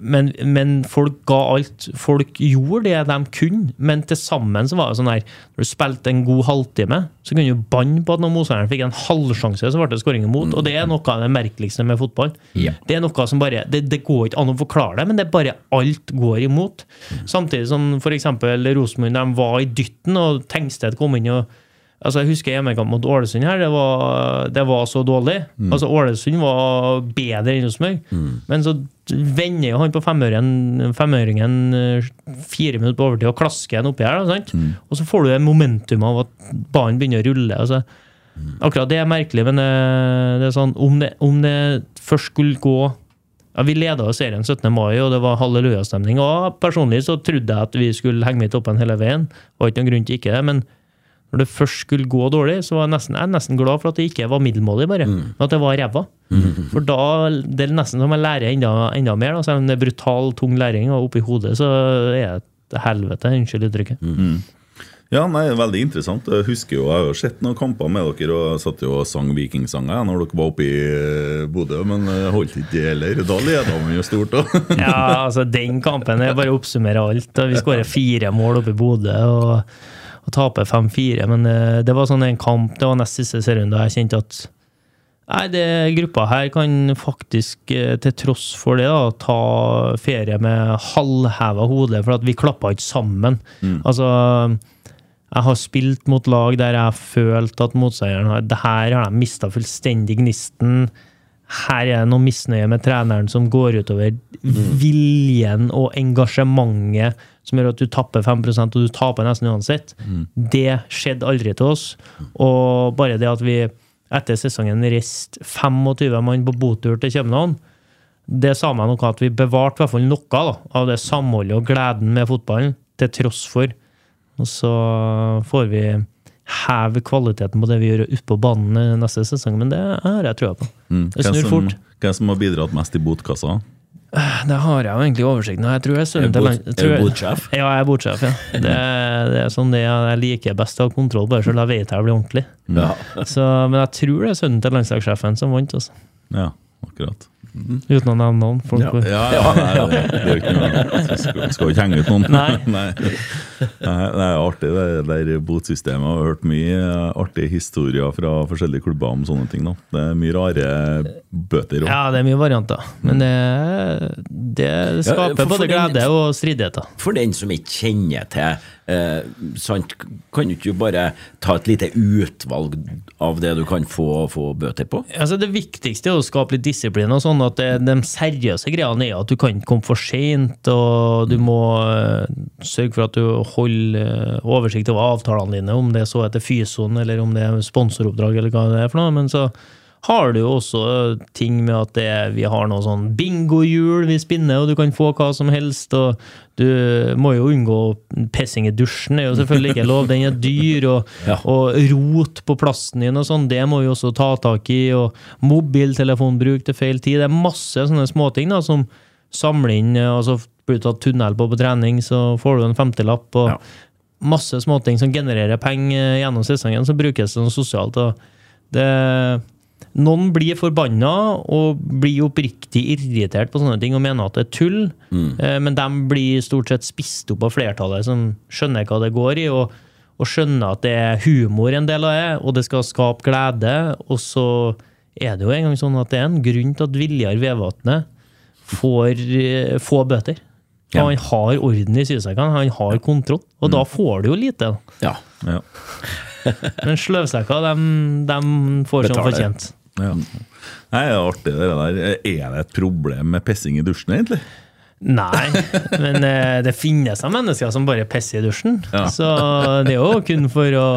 Men, men folk ga alt. Folk gjorde det de kunne, men til sammen så var det sånn her Når du spilte en god halvtime, så kunne du banne på at når motstanderen fikk en halvsjanse, så ble det skåring imot. Og det er noe av det merkeligste med fotball. Ja. Det er noe som bare det, det går ikke an å forklare det, men det er bare alt går imot. Samtidig som f.eks. Rosenborg, de var i dytten, og Tengsted kom inn og Altså, jeg husker hjemmekamp mot Ålesund her. Det var, det var så dårlig. Altså, Ålesund var bedre enn Rosenborg. Men så vender jo han på femøringen, femøringen eh, fire minutter på overtid og klasker den oppi her. Sant? Og så får du det momentum av at ballen begynner å rulle. Altså. Akkurat det er merkelig, men eh, det er sånn, om det, om det først skulle gå ja, Vi leda serien 17. mai, og det var hallelujastemning. Og personlig så trodde jeg at vi skulle henge med i toppen hele veien. Det var ikke noen grunn til ikke det, men når det først skulle gå dårlig, så var jeg nesten, jeg er nesten glad for at det ikke var middelmådig, bare. Men at det var ræva. For da det er nesten som jeg lærer enda, enda mer. Da. Selv om det er brutal, tung læring, og oppi hodet så er det helvete. Unnskyld uttrykket. Ja, nei, Veldig interessant. Jeg husker jo, jeg har jo sett noen kamper med dere og satt jo og sang vikingsanger ja, når dere var oppe i eh, Bodø, men holdt ikke det heller. Da leda vi jo stort òg. [LAUGHS] Ja, altså Den kampen er bare å oppsummere alt. Vi skårer fire mål oppe i Bodø og, og taper 5-4. Men eh, det var sånn en kamp, det var nest siste serierunde, jeg kjente at Nei, det gruppa her kan faktisk, eh, til tross for det, da, ta ferie med halvheva hode, for at vi klappa ikke sammen. Altså, jeg har spilt mot lag der jeg har følt at motstanderen har Det her har de mista fullstendig gnisten. Her er det noe misnøye med treneren som går utover viljen og engasjementet som gjør at du tapper 5% og du taper nesten uansett. Det skjedde aldri til oss. Og bare det at vi etter sesongen reiste 25 mann på botur til København, det sa meg noe at vi bevarte i hvert fall noe da, av det samholdet og gleden med fotballen, til tross for. Og så får vi heve kvaliteten på det vi gjør ute på banen neste sesong, men det har jeg trua på. Det snur fort. Hvem som har bidratt mest i botkassa? Det har jeg jo egentlig oversikten over. Jeg tror jeg sønnen til er du botsjef? [LAUGHS] Ja, jeg er botsjef. ja. Det, det er sånn det jeg liker best å ha kontroll på, selv jeg vet jeg blir ordentlig. Ja. Så, men jeg tror det er sønnen til landslagssjefen som vant. Altså. Ja. akkurat. uten å nevne navn. Folk, Ja. Ja, ja, nei, det, det er jo ikke noe skal, skal ikke henge ut noen. Nei. [LAUGHS] nei. [LAUGHS] Det er artig, det der botsystemet. Jeg har hørt mye artige historier fra forskjellige klubber om sånne ting. Da. Det er mye rare bøter. også. Ja, det er mye varianter. Men det, det skaper for- for både den- glede og stridigheter. For den som ikke kjenner til eh, sant, Kan du ikke bare ta et lite utvalg av det du kan få, få bøter på? Altså Det viktigste er å skape litt disiplin. og sånn at det, De seriøse greiene er at du kan ikke komme for seint, og du må eh, sørge for at du holder eh, oversikt over avtalene dine, om det så etter Fyson eller om det er sponsoroppdrag eller hva det er for noe. Men så har du jo også ting med at det, vi har noe sånn bingohjul vi spinner, og du kan få hva som helst. og Du må jo unngå pissing i dusjen, det er jo selvfølgelig ikke lov, den er dyr. og, [LAUGHS] Ja. og rot på plassen din og sånn, det må vi også ta tak i. Og mobiltelefonbruk til feil tid. Det er masse sånne småting som samler inn eh, altså Blir du tatt tunnel på på trening, så får du en femtilapp. og Ja. Masse småting som genererer penger gjennom sesongen, som brukes sånn sosialt. og det noen blir forbanna og blir oppriktig irritert på sånne ting og mener at det er tull, mm. men de blir stort sett spist opp av flertallet som skjønner hva det går i, og, og skjønner at det er humor en del av det, og det skal skape glede. Og så er det jo engang sånn at det er en grunn til at Viljar Vevatnet får eh, få bøter. Ja. Han har orden i sysekkene, han har kontroll, og da får du jo lite. Ja. Ja. [LAUGHS] Men sløvsekker, de, de får som fortjent. Ja. Nei, det er artig det der. Er det et problem med pissing i dusjen, egentlig? Nei, [LAUGHS] men eh, det finnes av mennesker som bare pisser i dusjen. Ja. Så det er jo kun for å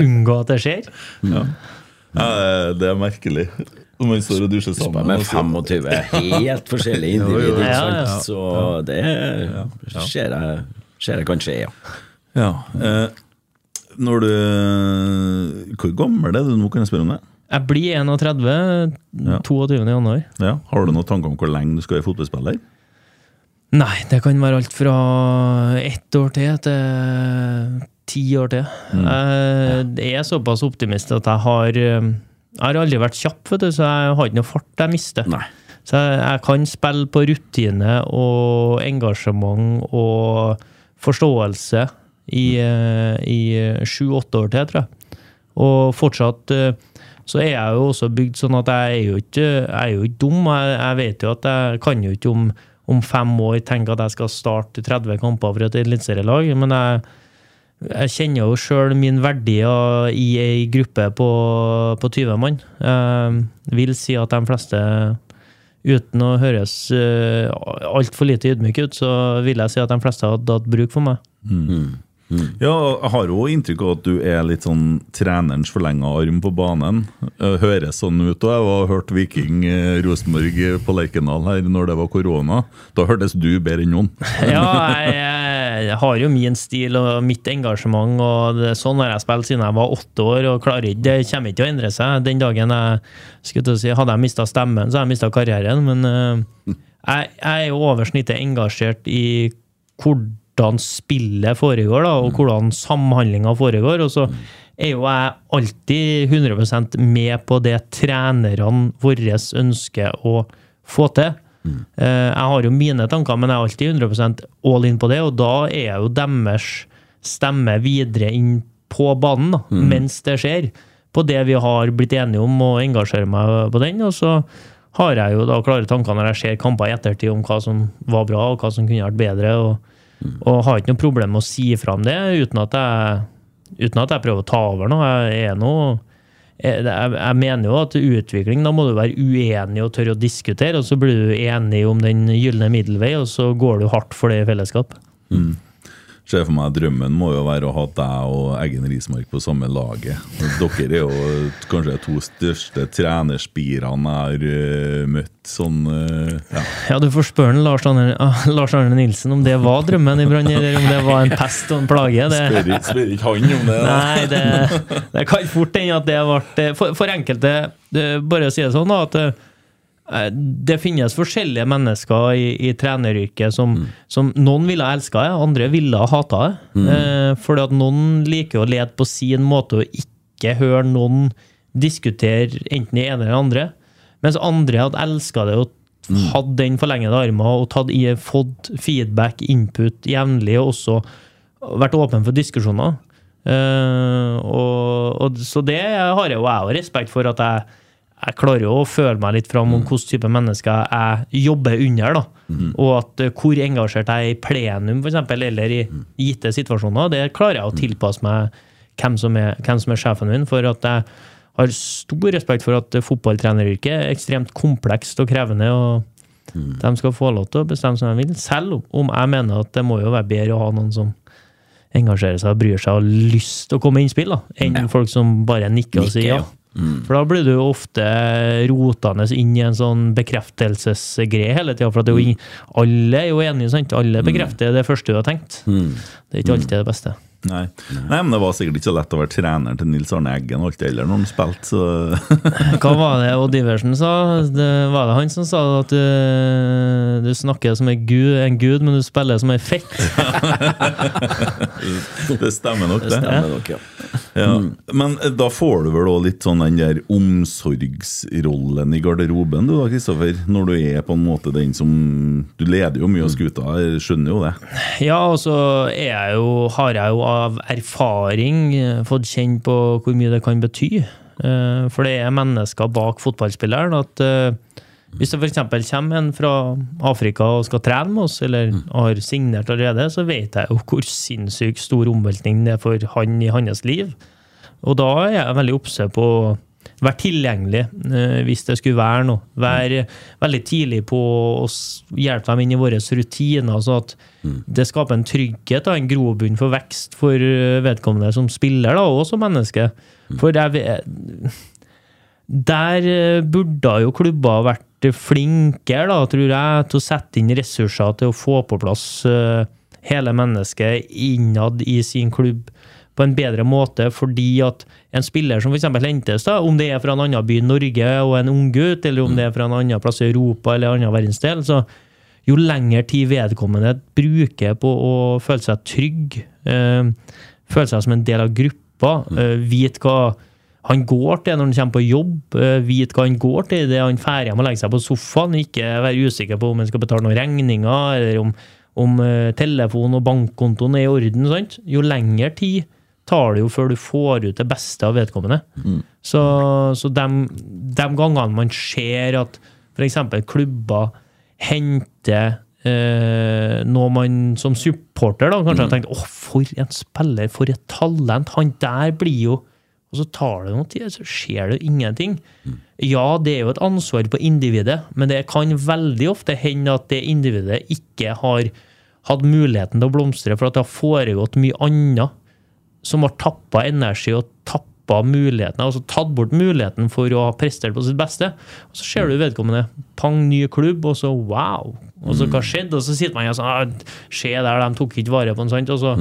unngå at det skjer. Ja. Ja, det er merkelig. Når man står og dusjer sammen. Med 25 [LAUGHS] helt forskjellige individer, ja, Ja, ja. så det ser jeg, ser jeg kanskje, ja. Ja. Eh, når du Hvor gammel er du nå, kan jeg spørre om det? Jeg blir 31 Ja. 22. januar. Ja. Har du noen tanker om hvor lenge du skal være fotballspiller? Nei, det kan være alt fra ett år til til ti år til. Jeg er såpass optimist at jeg har eh, Jeg har aldri vært kjapp, vet du, så jeg har ikke noe fart jeg mister. Nei. Så jeg, jeg kan spille på rutine og engasjement og forståelse i, eh, i sju-åtte år til, tror jeg. Og fortsatt eh, så er jeg jo også bygd sånn at jeg er jo ikke, jeg er jo ikke dum. Jeg, jeg vet jo at jeg kan jo ikke om, om fem år tenke at jeg skal starte 30 kamper for et eliteserielag, men jeg, jeg kjenner jo sjøl min verdi i ei gruppe på, på 20 mann. Jeg vil si at de fleste Uten å høres uh, altfor lite ydmyk ut, så vil jeg si at de fleste hadde hatt bruk for meg. Ja, jeg har jo inntrykk av at du er litt sånn trenerens forlenga arm på banen. Eh, Høres sånn ut. Og jeg har hørt Viking eh, Rosenborg på Lerkendal her når det var korona. Da hørtes du bedre enn noen. Ja, jeg, jeg har jo min stil og mitt engasjement, og det, sånn har jeg spilt siden jeg var åtte år. og klarer ikke, Det kommer ikke til å endre seg. Den dagen jeg skulle til å si, Hadde jeg mista stemmen, så hadde jeg mista karrieren. Men uh, jeg, jeg er jo over snittet engasjert i hvordan spillet foregår, da, og hvordan samhandlinga foregår. Og så er jo jeg alltid 100% med på det trenerne våre ønsker å få til. Eh, Jeg har jo mine tanker, men jeg er alltid 100% all in på det, og da er jo deres stemme videre inn på banen, da, mens det skjer. På det vi har blitt enige om, og engasjere meg på den. Og så har jeg jo da klare tanker når jeg ser kamper i ettertid om hva som var bra, og hva som kunne vært bedre. og og har ikke noe problem med å si fra om det, uten at jeg, uten at jeg prøver å ta over noe. Jeg er noe jeg mener jo at utvikling, da må du være uenig og tørre å diskutere, og så blir du enig om den gylne middelvei, og så går du hardt for det i fellesskap. Ser for meg Drømmen må jo være å ha deg og Eggen Rismark på samme laget. Dere er jo kanskje de to største trenerspirene jeg har eh, møtt. Sånn, eh, ja. Ja, du får spørre Lars Arne, ah, Lars Arne Nilsen om det var drømmen i Brann, eller om det var en pest og en plage. Det, Spør ikke- han om det. da. Nei, det, det kan fort hende at det ble For, for enkelte, det, bare å si det sånn, da, at eh, det finnes forskjellige mennesker i, i treneryrket som, som noen ville ha elska det, andre ville ha hata det. Eh, fordi at noen liker å lede på sin måte og ikke høre noen diskutere enten det ene eller det andre. Mens andre hadde elska det og hatt den forlengede armen og tatt fått feedback, input jevnlig, og også vært åpen for diskusjoner. Eh, og, og, så det har jeg jo jeg respekt for, at jeg, jeg klarer jo å føle meg litt fram om hvilken type mennesker jeg jobber under. da. Og at eh, hvor engasjert jeg er i plenum, for eksempel, eller i gitte situasjoner, det klarer jeg å tilpasse meg hvem som er, hvem som er sjefen min. For at jeg har stor respekt for at fotballtreneryrket er ekstremt komplekst og krevende. og De skal få lov til å bestemme som de vil, selv om jeg mener at det må jo være bedre å ha noen som engasjerer seg bryr seg og har lyst til å komme med innspill, da, enn folk som bare nikker og sier ja. Ja. For da blir du ofte rotende inn i en sånn bekreftelsesgreie hele tida. For er jo ing- alle er jo enige, sant? Alle bekrefter det første du har tenkt. Det er ikke alltid det beste. Nei. Nei, men det var sikkert ikke så lett å være trener til Nils Arne Eggen alltid heller når han spilte, så [LAUGHS] Hva var det Odd Iversen sa? Det var det han som sa at du, du snakker som en gud, en gud, men du spiller som en fett? [LAUGHS] det stemmer nok, det. Stemmer nok, ja. Ja. Men eh, da får du vel òg litt sånn den der omsorgsrollen i garderoben, du da, Kristoffer? Når du er på en måte den som Du leder jo mye av skuta, skjønner jo det. Ja, og så er jeg jo, har jeg jo av erfaring eh, fått kjenne på hvor mye det kan bety. Eh, For det er mennesker bak fotballspilleren. at eh, Hvis det f.eks. kommer en fra Afrika og skal trene med oss, eller har signert allerede, så vet jeg jo hvor sinnssykt stor omveltning det er for han i hans liv. Og da er jeg veldig obse på å være tilgjengelig eh, hvis det skulle være noe. Være veldig tidlig på å hjelpe dem inn i våre rutiner, så at det skaper en trygghet og en grobunn for vekst for eh, vedkommende som spiller, da, og som menneske. For jeg der eh, burde jo klubber vært flinkere, da, tror jeg, til å sette inn ressurser til å få på plass hele mennesket innad i sin klubb på en bedre måte, fordi at en spiller som f.eks. hentes, da, om det er fra en annen by i Norge og en unggutt, eller om det er fra en annen plass i Europa eller en annen verdensdel, så jo lengre tid vedkommende bruker på å føle seg trygg, øh, føle seg som en del av gruppa, øh, vite hva han går til når han kommer på jobb, eh, vite hva han går til idet han drar ferdig med å legge seg på sofaen, ikke være usikker på om han skal betale noen regninger, eller om, om eh, telefon og bankkontoen er i orden. Sant? Jo lengre tid tar det jo før du får ut det beste av vedkommende. Så, så de, de gangene man ser at f.eks. klubber henter eh, noe man som supporter da, kanskje har tenkt åh, for en spiller, for et talent, han der blir jo Og så tar det noe tid, så skjer det ingenting. Ja, det er jo et ansvar på individet, men det kan veldig ofte hende at det individet ikke har hatt muligheten til å blomstre, for at det har foregått mye annet som har tappa energi og tappa muligheten, altså tatt bort muligheten for å ha prestert på sitt beste. Og så ser du vedkommende pang, ny klubb, og så wow! Og så hva skjedde? Og så sitter man og sånn ah, Se der, de tok ikke vare på den, sant? Så,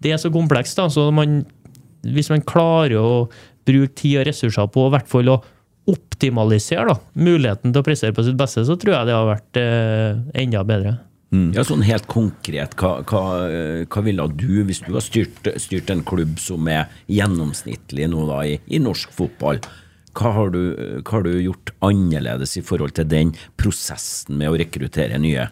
Det er så komplekst, da. Så man, hvis man klarer å bruke tid og ressurser på i hvert fall å optimalisere da, muligheten til å prestere på sitt beste, så tror jeg det har vært eh, enda bedre. Ja, sånn helt konkret, hva, hva, eh, hva ville du, hvis du har styrt, styrt en klubb som er gjennomsnittlig nå da i, i norsk fotball, hva har, du, hva har du gjort annerledes i forhold til den prosessen med å rekruttere nye?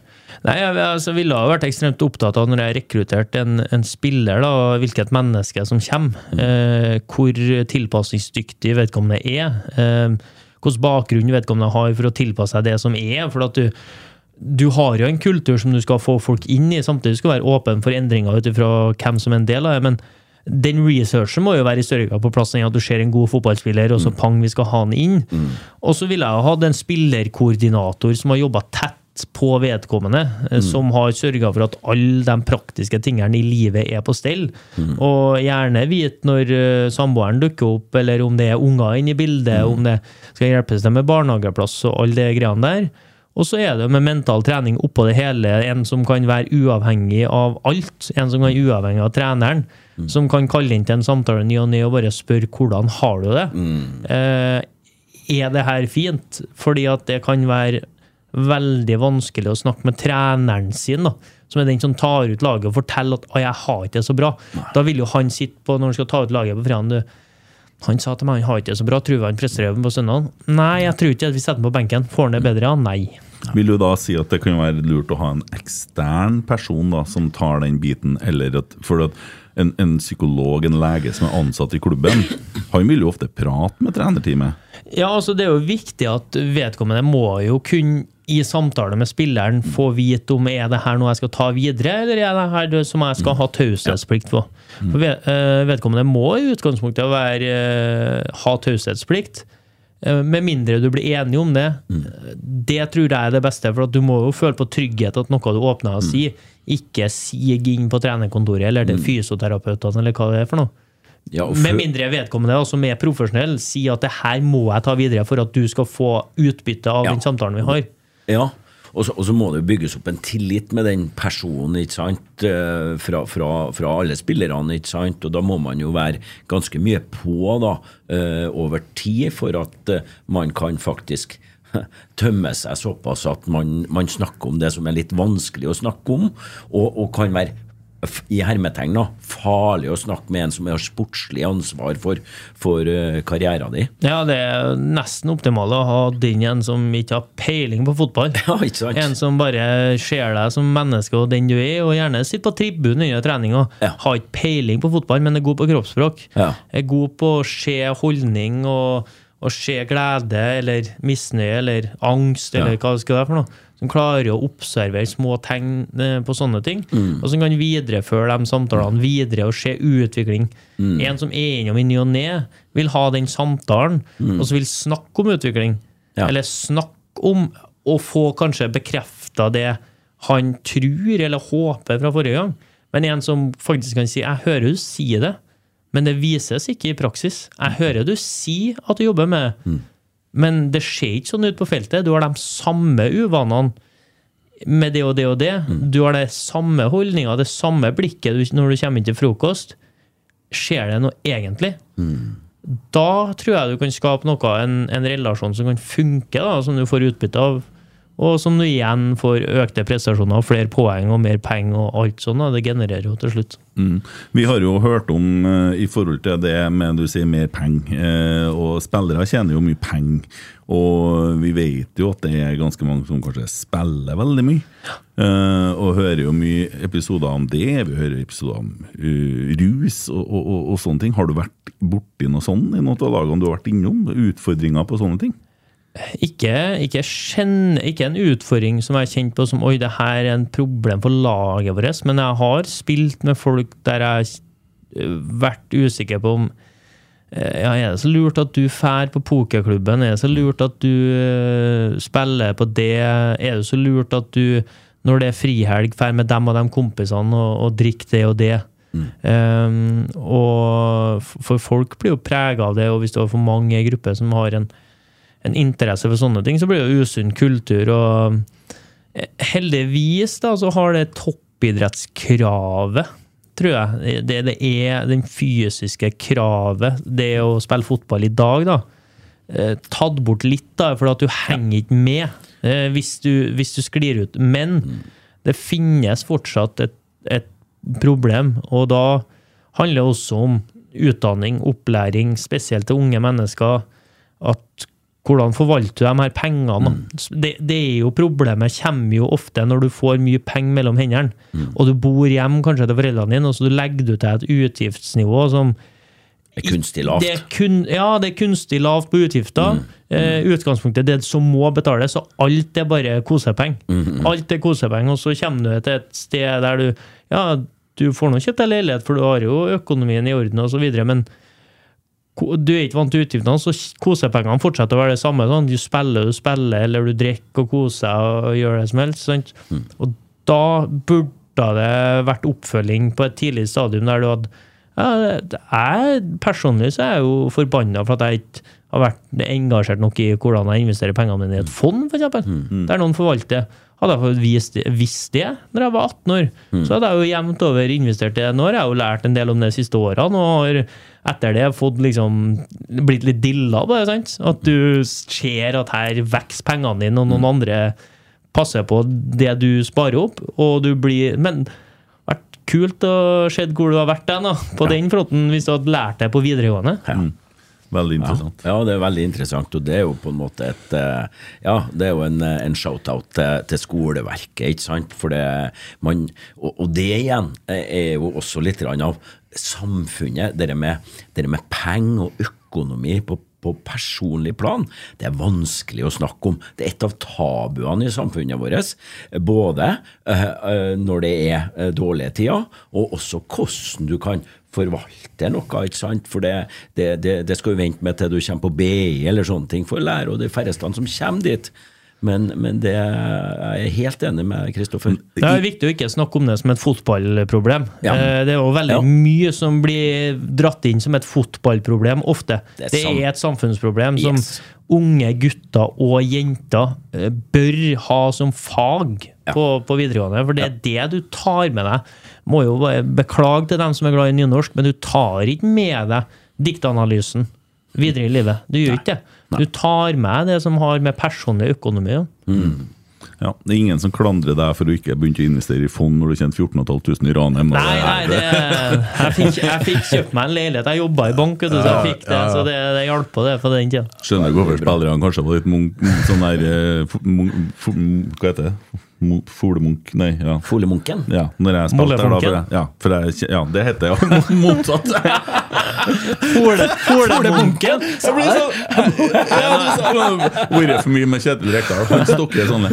Nei, jeg altså, ville ha vært ekstremt opptatt av når jeg rekrutterte en, en spiller, da, hvilket menneske som kommer. Eh, hvor tilpasningsdyktig vedkommende er. Eh, hvilken bakgrunn vedkommende har for å tilpasse seg det som er. for at du du har jo en kultur som du skal få folk inn i, samtidig skal du være åpen for endringer ut ifra hvem som er en del av det. men den researchen må jo være i større grad på plass enn at du ser en god fotballspiller, og så pang, vi skal ha han inn. Og så ville jeg ha hatt en spillerkoordinator som har jobba tett på vedkommende, mm. som har sørga for at alle de praktiske tingene i livet er på stell. Og gjerne vite når eh, samboeren dukker opp, eller om det er unger inne i bildet, om det skal hjelpes dem med barnehageplass og alle de greiene der. Og så er det med mental trening oppå det hele, en som kan være uavhengig av alt. En som kan være uavhengig av treneren. Som kan kalle inn til en samtale ny og ny og bare spørre hvordan har du det. Eh, er det her fint? Fordi at det kan være veldig vanskelig å snakke med treneren sin, da, som er den som tar ut laget og forteller at «Å, jeg har ikke det så bra. Da vil jo han sitte på når han skal ta ut laget på fredag. Han sa til meg han har ikke det så bra, tror du han presterer på søndag? Nei, jeg tror ikke at vi setter ham på benken. Får han det bedre? Ja, nei. Vil du da si at det kan være lurt å ha en ekstern person da, som tar den biten, eller at, for at en, en psykolog, en lege som er ansatt i klubben, han vil jo ofte prate med trenerteamet. Ja, altså Det er jo viktig at vedkommende må jo kunne i samtale med spilleren få vite om er det her noe jeg skal ta videre, eller er det her som jeg skal ha taushetsplikt på. For ved, eh, Vedkommende må i utgangspunktet være, eh, ha taushetsplikt. Eh, Med mindre du blir enig om det. Det tror jeg er det beste, for at du må jo føle på trygghet at noe du åpner og sier, ikke sig inn på trenerkontoret eller det fysioterapeutene eller hva det er for noe. Ja, for... Med mindre vedkommende som er profesjonell, sier at det her må jeg ta videre for at du skal få utbytte av Ja. den samtalen vi har. Ja, og så, og så må det jo bygges opp en tillit med den personen ikke sant? eh, Fra, fra, fra alle spillerne. ikke sant? Og da må man jo være ganske mye på da, eh, over tid for at eh, man kan faktisk [LAUGHS] tømme seg såpass at man, man snakker om det som er litt vanskelig å snakke om, og, og kan være i hermetegn da, farlig å snakke med en som har sportslig ansvar for, for uh, karrieren din. Ja, det er nesten optimalt å ha den en som ikke har peiling på fotball. [LAUGHS] Ja, ikke sant? En som bare ser deg som menneske og den du er, og gjerne sitter på tribunen under treninga. Ja. Har ikke peiling på fotball, men er god på kroppsspråk. Ja. Er god på å se holdning og, og se glede eller misnøye eller angst eller Ja. hva det skal være for noe. Som klarer å observere små tegn eh, på sånne ting. Mm. Og som kan videreføre de samtalene videre og se utvikling. Mm. En som er innom i ny og ne, vil ha den samtalen, og så vil snakke om utvikling. Mm. Ja. Eller snakke om å få kanskje bekrefta det han tror eller håper fra forrige gang. Men en som faktisk kan si 'jeg hører du si det', men det vises ikke i praksis. 'Jeg hører du si at du jobber med det', men det ser ikke sånn ut på feltet. Du har de samme uvanene med det og det og det. Du har det samme holdninga, det samme blikket når du kommer inn til frokost. Skjer det noe egentlig? Da tror jeg du kan skape noe, en, en relasjon som kan funke, da, som du får utbytte av. Og som du igjen får økte prestasjoner, flere poeng og mer penger og alt sånt. Det genererer jo til slutt. Mm. Vi har jo hørt om eh, i forhold til det med du sier mer penger, eh, og spillere tjener jo mye penger. Og vi vet jo at det er ganske mange som kanskje spiller veldig mye. Eh, og hører jo mye episoder om det. Vi hører episoder om rus og, og, og, og sånne ting. Har du vært borti noe sånt i noen av lagene du har vært innom? Utfordringer på sånne ting? Ikke, ikke, kjenne, ikke en utfordring som jeg har kjent på som oi, det her er en problem for laget vårt, men jeg har spilt med folk der jeg har øh, vært usikker på om eh, ja, Er det så lurt at du fær på pokerklubben? Er det så lurt at du øh, spiller på det? Er det så lurt at du, når det er frihelg, fær med dem og de kompisene og, og drikker det og det? Um, og for folk blir jo prega av det, og hvis det er for mange i en gruppe som har en en interesse for sånne ting, så blir det usunn kultur. Og eh, heldigvis da, så har det toppidrettskravet, tror jeg, det, det er den fysiske kravet, det å spille fotball i dag, da, eh, tatt bort litt, da, for at du henger ikke med eh, hvis du, hvis du sklir ut. Men det finnes fortsatt et, et problem, og da handler det også om utdanning, opplæring, spesielt til unge mennesker. At hvordan forvalter du de her pengene? Mm. Det, det er jo Problemet kommer jo ofte når du får mye penger mellom hendene, og du bor hjemme kanskje til foreldrene dine, og så legger du til et utgiftsnivå som Det er kunstig lavt. det er kun, ja, det er kunstig lavt på utgifter. Eh, utgangspunktet er det som må betales, så alt er bare kosepenger. Alt er kosepenger, og så kommer du til et sted der du Ja, du får nå kjøpt deg leilighet, for du har jo økonomien i orden, og så videre, men du er ikke vant til utgiftene, så kosepengene fortsetter å være det samme. Sånn. Du spiller, du spiller, eller du drikker og koser og gjør det som helst. Sant? Og da burde det vært oppfølging på et tidlig stadium der du hadde ja, jeg, Personlig så er jeg jo forbanna for at jeg ikke har vært engasjert nok i hvordan jeg investerer pengene mine i et fond, f.eks. Der noen forvalter. Hadde jeg fått visst det, visst det når jeg var 18 år, så hadde jeg jo jevnt over investert det. Nå har jeg jo lært en del om det de siste årene, og har etter det fått liksom blitt litt dilla på det. sant? At du ser at her vokser pengene dine, og noen andre passer på det du sparer opp, og du blir Men vært kult å se hvor du har vært den, da, på den fronten, hvis du hadde lært det på videregående. Ja. Veldig interessant. Ja, det er veldig interessant, og det er jo på en måte et eh, Ja, det er jo en, eh, en shout-out til, til skoleverket, ikke sant? For det man Og, og det igjen er jo også litt av samfunnet. Det med, det med penger og økonomi på på personlig plan, det er vanskelig å snakke om. Det er et av tabuene i samfunnet vårt. Både når det er dårlige tider, og også hvordan du kan forvalte noe. ikke sant? For det, det, det, det skal jo vente med til du kommer på BI eller sånne ting for å lære, og det er færreste som kommer dit. Men, men det jeg er helt enig med Kristoffer. Det er viktig å ikke snakke om det som et fotballproblem. Ja. Eh, det er jo veldig ja. mye som blir dratt inn som et fotballproblem ofte. Det er, det er et samfunnsproblem som yes. unge gutter og jenter eh, bør ha som fag ja. på, på, videregående. For det er det du tar med deg. Må jo beklage til dem som er glad i nynorsk, men du tar ikke med deg diktanalysen videre i livet. Du gjør ikke det. Du tar med det som har med personlig økonomi å mm. Ja, Det er ingen som klandrer deg for å ikke begynne å investere i fond når du tjente 14 500 i Ranheim. Nei, nei det, jeg, fikk, jeg fikk kjøpt meg en leilighet. Jeg jobba i bank, så jeg fikk det, så det, det hjalp på det for den tida. Skjønner hvorfor spillerne kanskje var litt munk, sånn der eh, Hva heter det? Folemunk Nei, ja. Folemunken? Ja, når jeg spilte der, da. For jeg, ja, for jeg, ja, det heter jo [LAUGHS] Motsatt. Fole, folemunken? Jeg blir så Vært for mye med Kjetil Rekdal. Han stokker sånne.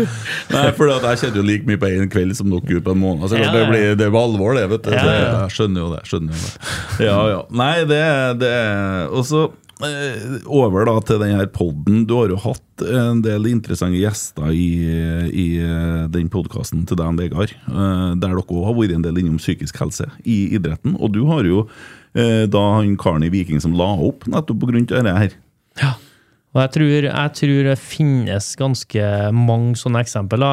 Nei, for jeg kjenner jo like mye på én kveld som dere gjorde på en måned. Så det, blir, det er alvor, det. vet du Jeg skjønner jo det. skjønner jo det. Ja, ja. Nei, det, det Og så over da til denne poden. Du har jo hatt en del interessante gjester i, i eh, den podkasten til deg, Vegard. Eh, der dere òg har vært en del innom psykisk helse i idretten. Og du har jo da han karen i Viking som la opp nettopp pga. dette her. Ja. Og jeg tror, jeg tror, det finnes ganske mange sånne eksempler.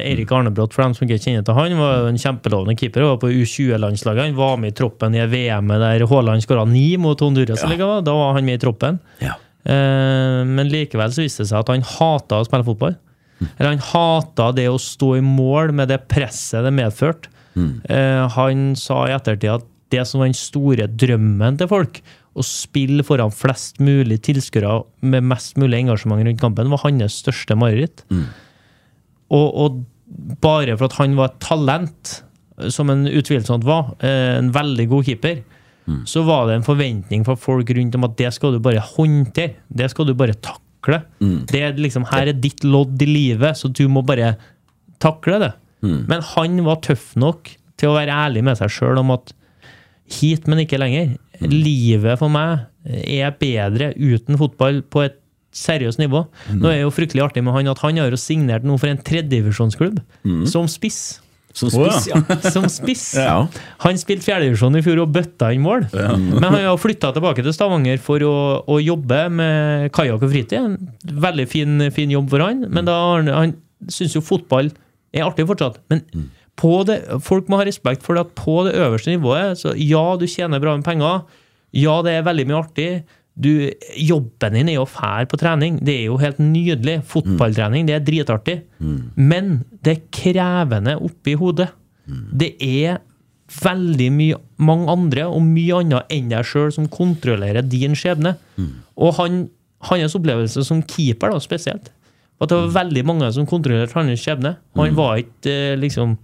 Erik Arnebrott, for dem som ikke kjenner til han, var en kjempelovende keeper. Var på U20-landslaget. Han var med i troppen i VM der Haaland skåra ni mot Honduras. Ja. Da var han med i troppen. Ja. Eh, men likevel så viste det seg at han hata å spille fotball. Mm. Eller han hata det å stå i mål med det presset det medførte. Mm. Eh, han sa i ettertid at det som var den store drømmen til folk, å spille foran flest mulig tilskuere med mest mulig engasjement rundt kampen, var hans største mareritt. Mm. Og, og, bare for at han var et talent, som en utvilsomt var, eh, en veldig god keeper, mm. så var det en forventning fra folk rundt om at det skal du bare håndtere. Det skal du bare takle. Mm. Det er liksom, her er ditt lodd i livet, så du må bare takle det. Mm. Men han var tøff nok til å være ærlig med seg sjøl om at hit, men ikke lenger. Livet for meg er bedre uten fotball på et seriøst nivå. Mm. Nå er det jo fryktelig artig med han at han har jo signert noe for en tredjedivisjonsklubb mm. som spiss. Som spiss, ja. [LAUGHS] Som spiss. ja. Han spilte fjerdedivisjon i fjor og bøtta inn mål. Ja. Men han har flytta tilbake til Stavanger for å, å jobbe med kajakk og fritid. En veldig fin, fin, jobb for han. Men da, han, han syns jo fotball er artig fortsatt. Men mm det, folk må ha respekt for at på det øverste nivået så Ja, du tjener bra med penger. Ja, det er veldig mye artig. Du, jobben din er jo fæl på trening. Det er jo helt nydelig. Fotballtrening, det er dritartig. Mm. Men det er krevende oppi hodet. Mm. Det er veldig mye, mange andre og mye annet enn deg sjøl som kontrollerer din skjebne. Mm. Og han, hans opplevelse som keeper, da, spesielt, at det var veldig mange som kontrollerte hans skjebne. Og han mm. var ikke eh, liksom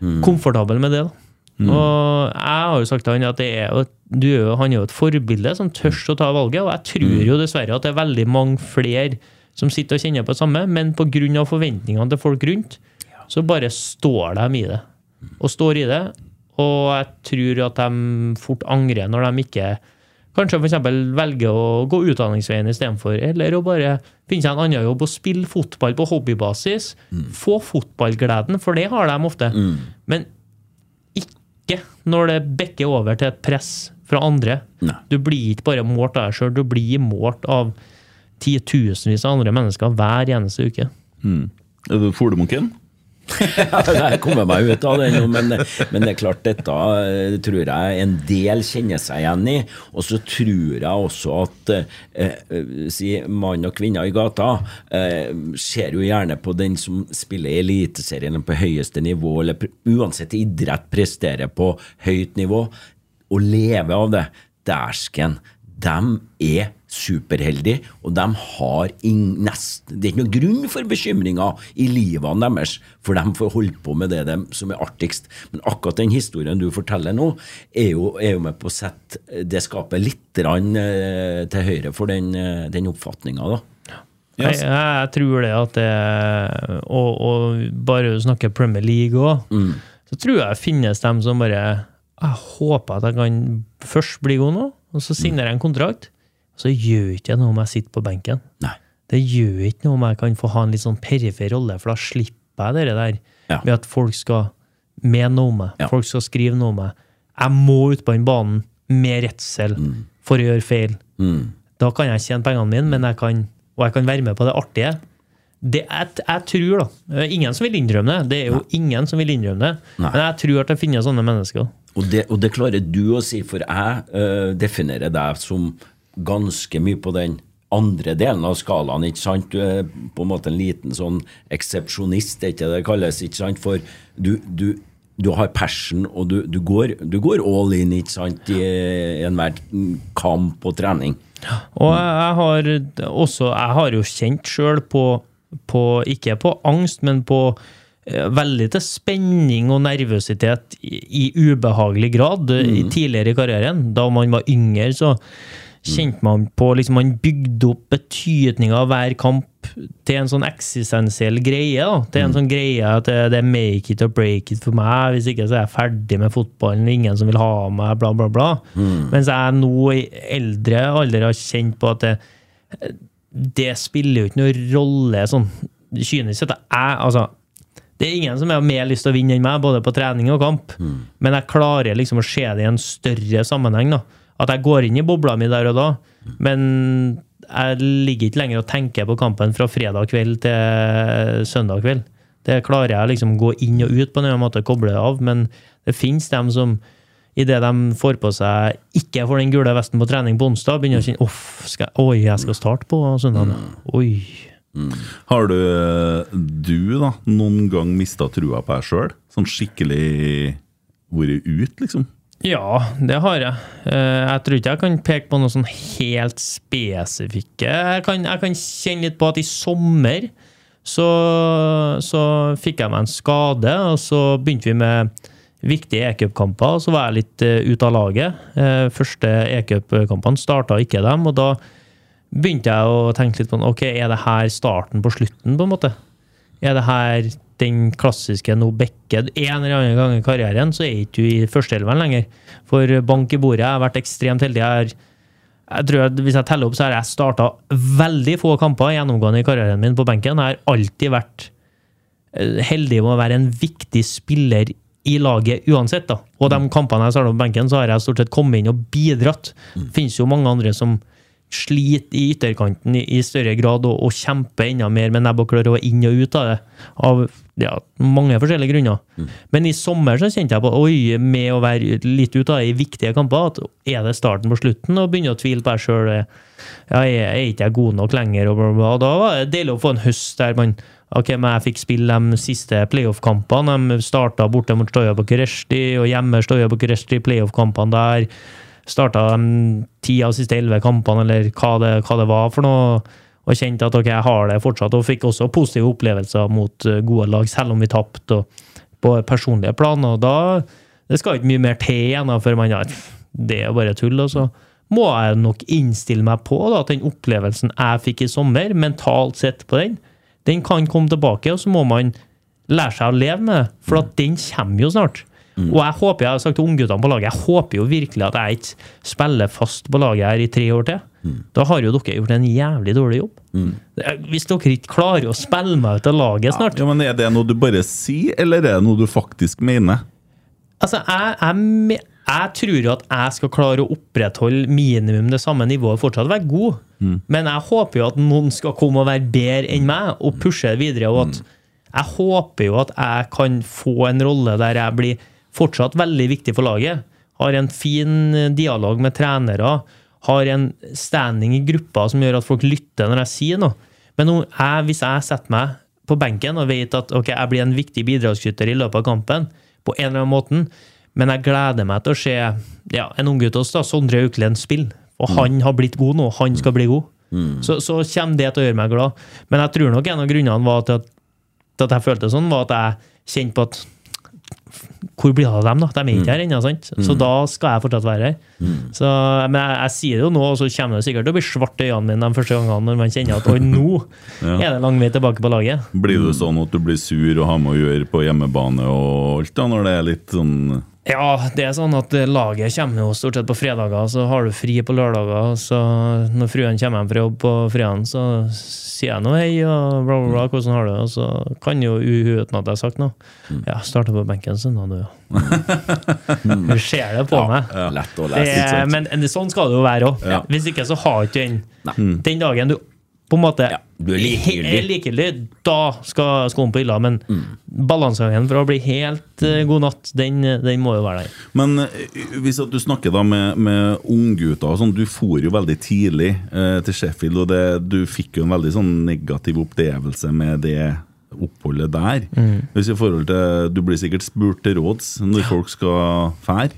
mm. komfortabel med det. da. Mm. Og jeg har jo sagt til han at er jo, er han er jo et forbilde som tør å ta valget. Og jeg tror jo dessverre at det er veldig mange flere som sitter og kjenner på det samme, men pga. forventningene til folk rundt, så bare står de i det. Og står i det. Og jeg tror at de fort angrer når de ikke Kanskje f.eks. velge å gå utdanningsveien istedenfor. Eller å bare finne seg en annen jobb og spille fotball på hobbybasis. Mm. Få fotballgleden, for det har de ofte. Mm. Men ikke når det bikker over til et press fra andre. Nei. Du blir ikke bare målt av deg sjøl, du blir målt av titusenvis av andre mennesker hver eneste uke. Mm. Er du folemunken? [LAUGHS] jeg kommer meg ut av det nå, men, men, det er klart, dette eh, tror jeg en del kjenner seg igjen i. Og så tror jeg også at eh, eh, si mann og kvinne i gata eh, ser jo gjerne på den som spiller i Eliteserien på høyeste nivå, eller uansett idrett presterer på høyt nivå, og lever av det. Dæsken, dem er superheldig, og de har nest, Det er ikke noen grunn for bekymringer i livene deres, for de får holde på med det de, som er artigst. Men akkurat den historien du forteller nå, er jo, er jo med på å sette det skapet litt rann, eh, til høyre for den, eh, den oppfatninga, da. Jeg, jeg tror det at det Og, og bare å snakke Premier League òg, Mm. så tror jeg finnes dem som bare Jeg håper at jeg kan først bli god nå, og så signerer jeg en kontrakt. Så gjør ikke det noe om jeg sitter på benken. Nei. Det gjør ikke noe om jeg kan få ha en litt sånn perifer rolle, for da slipper jeg det der Ja. med at folk skal mene noe om meg. Ja. Folk skal skrive noe om meg. Jeg må ut på den banen med redsel for å gjøre feil. Mm. Da kan jeg tjene pengene mine, men jeg kan, og jeg kan være med på det artige. Det jeg, jeg tror, da Ingen som vil innrømme det. Det er jo ingen som vil innrømme det. Nei. Men jeg tror at det finnes sånne mennesker. Og det, og det klarer du å si, for jeg uh, definerer deg som ganske mye på den andre delen av skalaen. ikke sant? Du er på en måte en liten sånn eksepsjonist, er ikke det det kalles? ikke sant? For du, du, du har passion, og du, du, går, du går all in ikke sant? i enhver kamp og trening. Og jeg, har også Jeg har jo kjent sjøl på, på Ikke på angst, men på eh, veldig til spenning og nervøsitet i, i ubehagelig grad mm. i tidligere i karrieren. Da man var yngre, så kjente man på liksom Man bygde opp betydninga av hver kamp til en sånn eksistensiell greie. da, Til en sånn greie at det, er make it or break it for meg. Hvis ikke så er jeg ferdig med fotballen, ingen som vil ha meg, bla, bla, bla. Mens jeg nå i eldre alder har kjent på at det, det spiller jo ikke noen rolle sånn kynisk sett. Jeg, altså, det er ingen som har mer lyst til å vinne enn meg, både på trening og kamp. Men jeg klarer liksom å se det i en større sammenheng. da. At jeg går inn i bobla mi der og da. Men jeg ligger ikke lenger og tenker på kampen fra fredag kveld til søndag kveld. Det klarer jeg liksom gå inn og ut på en måte, koble det av. Men det finnes dem som idet de får på seg ikke får den gule vesten på trening på onsdag, begynner å kjenne skal, oi, jeg skal starte på søndag. Oi. Har du, du da, noen gang mista trua på deg sjøl? Sånn skikkelig vært ut, liksom? Ja, det har jeg. Eh, Jeg tror ikke jeg kan peke på noe sånn helt spesifikke. Jeg kan, jeg kan kjenne litt på at i sommer så, så fikk jeg meg en skade, og så begynte vi med viktige e-cupkamper, og så var jeg litt uh, ute av laget. Eh, første e-cupkampene starta ikke dem, og da begynte jeg å tenke litt på ok, er det her starten på slutten, på en måte? Er det her den klassiske nå Bekke En eller annen gang i karrieren så er ikke du i førsteelveren lenger. For bank i bordet jeg har vært ekstremt heldig. Jeg, jeg tror at Hvis jeg teller opp, så har jeg starta veldig få kamper gjennomgående i karrieren min på benken. Jeg har alltid vært eh, heldig med å være en viktig spiller i laget uansett. da. Og de kampene jeg starta på benken, så har jeg stort sett kommet inn og bidratt. Det finnes jo mange andre som sliter i ytterkanten i, i større grad og, og kjemper enda mer med nebb og klør og inn og ut av det. Av ja, mange forskjellige grunner. Men i sommer så kjente jeg på oi, med å være litt ute av det i viktige kamper, at er det starten på slutten? Og begynne å tvile på deg sjøl. Ja, er, er ikke jeg god nok lenger? Og, bla, bla. og da var det deilig å få en høst der man Ok, men jeg fikk spille de siste playoff-kampene. De starta borte mot Stoja Bucuresti, og hjemme Stoja Bucuresti, playoff-kampene der. Starta de ti av de siste elleve kampene, eller hva det, hva det var for noe. Og kjente at ok, jeg har det fortsatt, og fikk også positive opplevelser mot eh, gode lag, selv om vi tapte på personlige planer. Og da Det skal ikke mye mer til igjen før man har Det er bare tull. Og så må jeg nok innstille meg på da, at den opplevelsen jeg fikk i sommer, mentalt sett på den, den kan komme tilbake, og så må man lære seg å leve med det. For at den kommer jo snart. Og jeg håper, jeg har sagt til ungguttene på laget, jeg håper jo virkelig at jeg ikke spiller fast på laget her i tre år til. Da har jo dere gjort en jævlig dårlig jobb. Mm. Hvis dere ikke klarer å spille meg ut av laget snart Ja, men Er det noe du bare sier, eller er det noe du faktisk mener? Altså, jeg, jeg, jeg tror jo at jeg skal klare å opprettholde minimum det samme nivået, fortsatt være god. Men jeg håper jo at noen skal komme og være bedre enn meg, og pushe det videre. Og at jeg håper jo at jeg kan få en rolle der jeg blir fortsatt veldig viktig for laget. Har en fin dialog med trenere. Har en standing i gruppa som gjør at folk lytter når jeg sier noe. Men jeg, hvis jeg setter meg på benken og vet at okay, jeg blir en viktig bidragsskytter i løpet av kampen, på en eller annen måte, men jeg gleder meg til å se ja, en unggutt hos Sondre Auklend spille. Og han har blitt god nå, han skal bli god. Så, så kommer det til å gjøre meg glad. Men jeg tror nok en av grunnene var til at, til at jeg følte sånn, var at jeg kjente på at hvor blir det av dem, da? De er ikke her ennå, sant? Så da skal jeg fortsatt være her. Så, men jeg, jeg sier det jo nå, og så kommer det sikkert til å bli svart i øynene mine de første gangene når man kjenner at oi, nå [LAUGHS] er det lang vei tilbake på laget. Blir det sånn at du blir sur og har med å gjøre på hjemmebane og alt, da, når det er litt sånn Ja, det er sånn at laget kommer jo stort sett på fredager, så har du fri på lørdager. Så når fruen kommer hjem fra jobb på fredagen, så sier jeg nå hei og bla, bla, bla, hvordan har du det? Og så kan jo hun uten at jeg har sagt noe. Ja, starter på benken søndag, du, ja. Du ser det på meg. Lett å Det lese. er, men sånn skal det jo være òg. Ja. Hvis ikke så har du ikke den Den dagen du på en måte Ja, du er likegyldig. er likegyldig, da skal skoen på hylla. Men balansegangen for å bli helt uh, god natt, den, den må jo være der. Men eh, hvis at du snakker da med, med unggutter sånn, Du for jo veldig tidlig eh, til Sheffield, og det, du fikk jo en veldig sånn negativ opplevelse med det oppholdet der. Hvis i forhold til, Du blir sikkert spurt til råds når folk skal fære.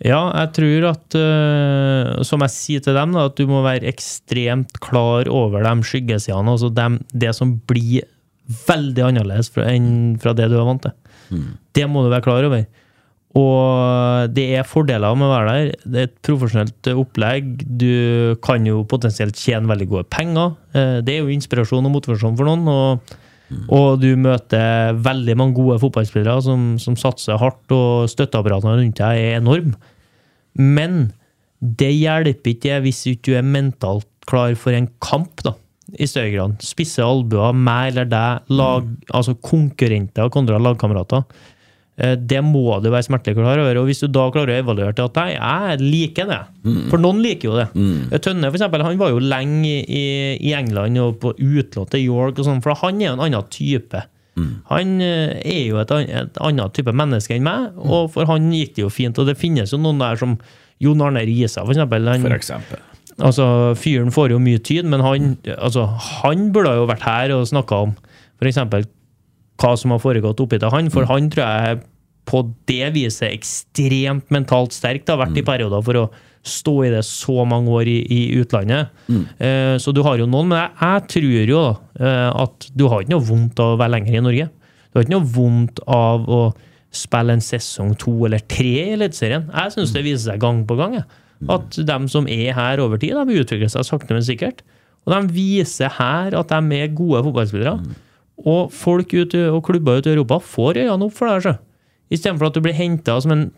Ja, jeg tror at, uh, som jeg sier til dem, da, at du må være ekstremt klar over de skyggesidene. Altså dem, det som blir veldig annerledes fra, enn fra det du er vant til. Det må du være klar over. Og det er fordeler med å være der. Det er et profesjonelt opplegg. Du kan jo potensielt tjene veldig gode penger. Eh, Det er jo inspirasjon og motivasjon for noen. Og, og du møter veldig mange gode fotballspillere som, som satser hardt, og støtteapparatene rundt deg er enorme. Men det hjelper ikke hvis ikke du er mentalt klar for en kamp, da. I større grad. Spisse albuer, meg eller deg, lag, altså konkurrenter kontra lagkamerater. Eh, Det må du være smertelig klar over. Og hvis du da klarer å evaluere til at nei, jeg liker det. For noen liker jo det. Mm. Tønne for eksempel, han var jo lenge i, i England og på utlån til York, og sånn, for han er jo en annen type. Han eh, er jo et, et annet type menneske enn meg, og for han gikk det jo fint. Og det finnes jo noen der som Jon Arne Risa, for eksempel. Han, For eksempel. Altså, Fyren får jo mye tid, men han, altså, han burde jo vært her og snakka om f.eks. hva som har foregått oppi til han. For han tror jeg på det viset ekstremt mentalt sterk. Det har vært i perioder for å stå i det så mange år i, i utlandet. Eh, så du har jo noen, men jeg, jeg tror jo da, eh, at du har ikke noe vondt av å være lenger i Norge. Du har ikke noe vondt av å spille en sesong to eller tre i Eliteserien. Jeg syns det viser seg gang på gang. jeg. At de som er her over tid, de utvikler seg sakte, men sikkert. Og de viser her at de er gode fotballspillere. Og folk ute, og klubber ute i Europa får øynene opp for det. her. Istedenfor at du blir henta som en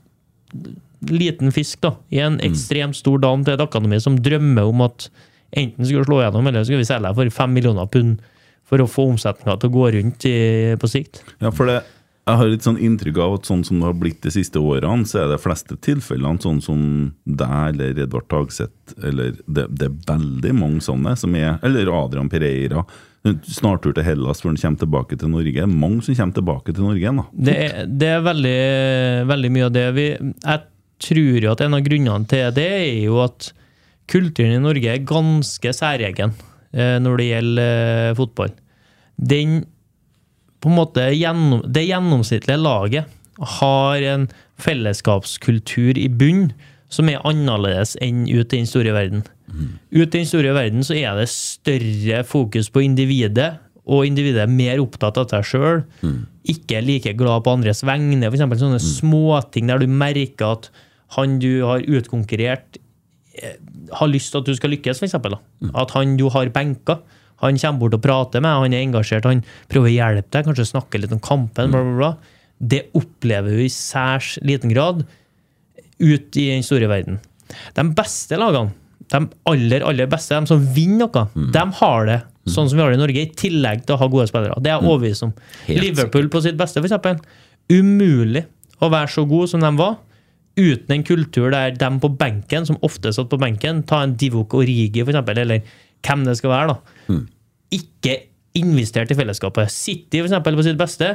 liten fisk da, i en ekstremt stor dam til et akademi som drømmer om at enten skulle slå gjennom, eller skulle vi selge deg for fem millioner pund for å få omsetninga til å gå rundt i, på sikt. Ja, for det, jeg har litt sånn inntrykk av at sånn som det har blitt de siste årene, så er det fleste tilfellene sånn som deg eller Edvard Tagseth eller det, det er veldig mange sånne som er Eller Adrian Pereira. Snartur til Hellas før han kommer tilbake til Norge. Det er mange som kommer tilbake til Norge igjen. Det er, det er veldig, veldig mye av det vi Jeg tror jo at en av grunnene til det er jo at kulturen i Norge er ganske særegen eh, når det gjelder eh, fotball. Den på en måte gjennom, Det gjennomsnittlige laget har en fellesskapskultur i bunn som er annerledes enn ute i den store verden. Ute i den store verden så er det større fokus på individet, og individet er mer opptatt av seg sjøl. Ikke like glad på andres vegne. Eksempel sånne småting der du merker at han du har utkonkurrert, eh, har lyst til at du skal lykkes, f.eks. Mm. At han du har benka, han kommer bort og prater med han er engasjert, han prøver å hjelpe deg, kanskje snakke litt om kampen, bla, bla, bla. Det opplever vi i særs liten grad ut i den store verden. De beste lagene, de aller, aller beste, de som vinner noe, de har det sånn som vi har det i Norge, i tillegg til å ha gode spillere. Det er jeg overbevist om. Helt Liverpool på sitt beste, eksempel. Umulig å være så god som de var, uten en kultur der de på benken, som ofte satt på benken, ta en Divok Origi, eksempel, eller hvem det skal være, da. Ikke investert i fellesskapet. City, eksempel, på sitt beste.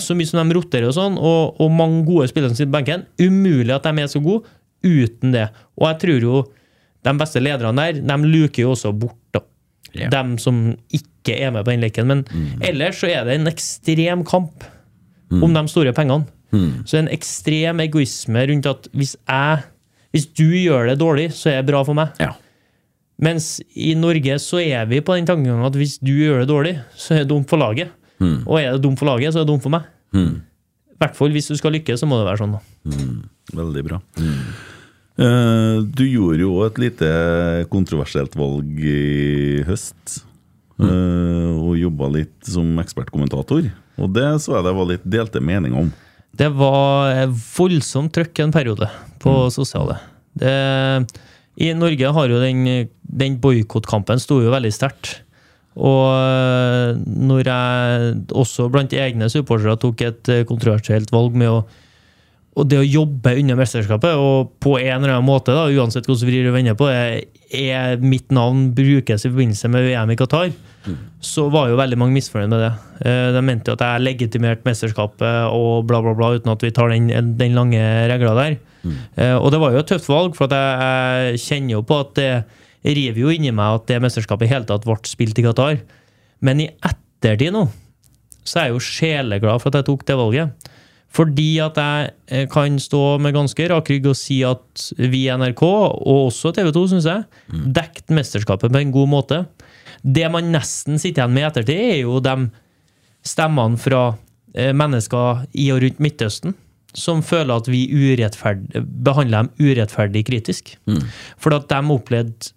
Så mye som de roterer og sånn, og, og mange gode spillere som sitter på benken. Umulig at de er så gode uten det. Og jeg tror jo de beste lederne der, de luker jo også bort, da. Yeah. Dem som ikke er med på den leken. Men ellers så er det en ekstrem kamp om de store pengene. Så en ekstrem egoisme rundt at hvis jeg Hvis du gjør det dårlig, så er det bra for meg. Ja. Mens i Norge så er vi på den tankegangen at hvis du gjør det dårlig, så er det dumt for laget. Og er det dumt for laget, så er det dumt for meg. I hvert fall hvis du skal lykkes, så må det være sånn. da. Veldig bra. Eh, du gjorde jo et lite kontroversielt valg i høst. Mm. og jobba litt som ekspertkommentator. Og det så jeg det var litt delte meninger om. Det var eh, voldsomt trøkk en periode på sosiale. Det, I Norge har jo den, den boikottkampen sto jo veldig sterkt. Og eh, når jeg også blant egne supportere tok et eh, kontroversielt valg med å og det å jobbe under mesterskapet, og på en eller annen måte, da, uansett hvordan vi vrir og vender på, er, er mitt navn brukes i forbindelse med VM i Qatar, så var jo veldig mange misfornøyd med det. Eh, De mente jo at jeg legitimerte mesterskapet og bla, bla, bla, uten at vi tar den, den lange regla der. Mm. Og det var jo et tøft valg, for jeg, jeg kjenner jo på at det river jo inni meg at det mesterskapet i hele tatt ble spilt i Qatar. Men i ettertid nå, så er jeg jo sjeleglad for at jeg tok det valget. Fordi at jeg eh, kan stå med ganske rak rygg og si at vi i NRK, og også TV 2, syns jeg, dekket mesterskapet på en god måte. Det man nesten sitter igjen med i ettertid, er jo de stemmene fra eh, mennesker i og rundt Midtøsten som føler at vi behandler dem urettferdig kritisk. For at de opplevde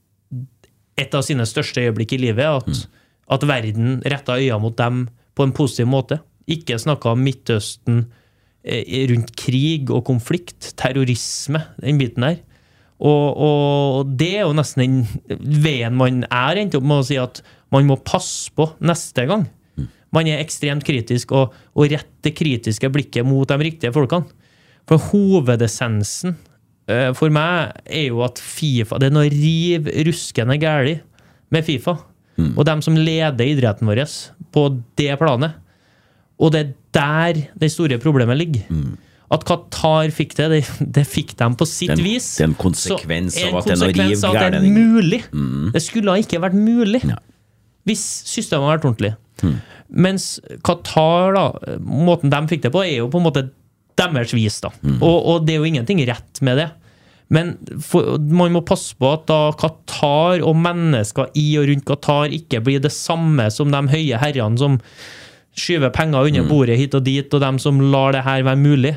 et av sine største øyeblikk i livet, at, at verden retta øynene mot dem på en positiv måte. Ikke snakka om Midtøsten rundt krig og konflikt, terrorisme, den biten der. Og, og det er jo nesten den veien man er endt opp med å si at man må passe på neste gang. Man er ekstremt kritisk og, og retter det kritiske blikket mot de riktige folkene. For hovedessensen eh, for meg er jo at Fifa Det er noe riv ruskende galt med Fifa. Og dem som leder idretten vår på det planet. Og det er der det store problemet ligger. At Qatar fikk det, det, det fikk de på sitt er vis. det er en konsekvens av at det er konsekvens av at det er mulig. Skulle ikke vært mulig Ja. hvis systemet hadde vært ordentlig. Mens Qatar, da, måten de fikk det på, er jo på en måte deres vis. da. Og, og det er jo ingenting rett med det. Men for, man må passe på at da Qatar og mennesker i og rundt Qatar ikke blir det samme som de høye herrene som skyver penger under bordet hit og dit, og dem som lar det her være mulig.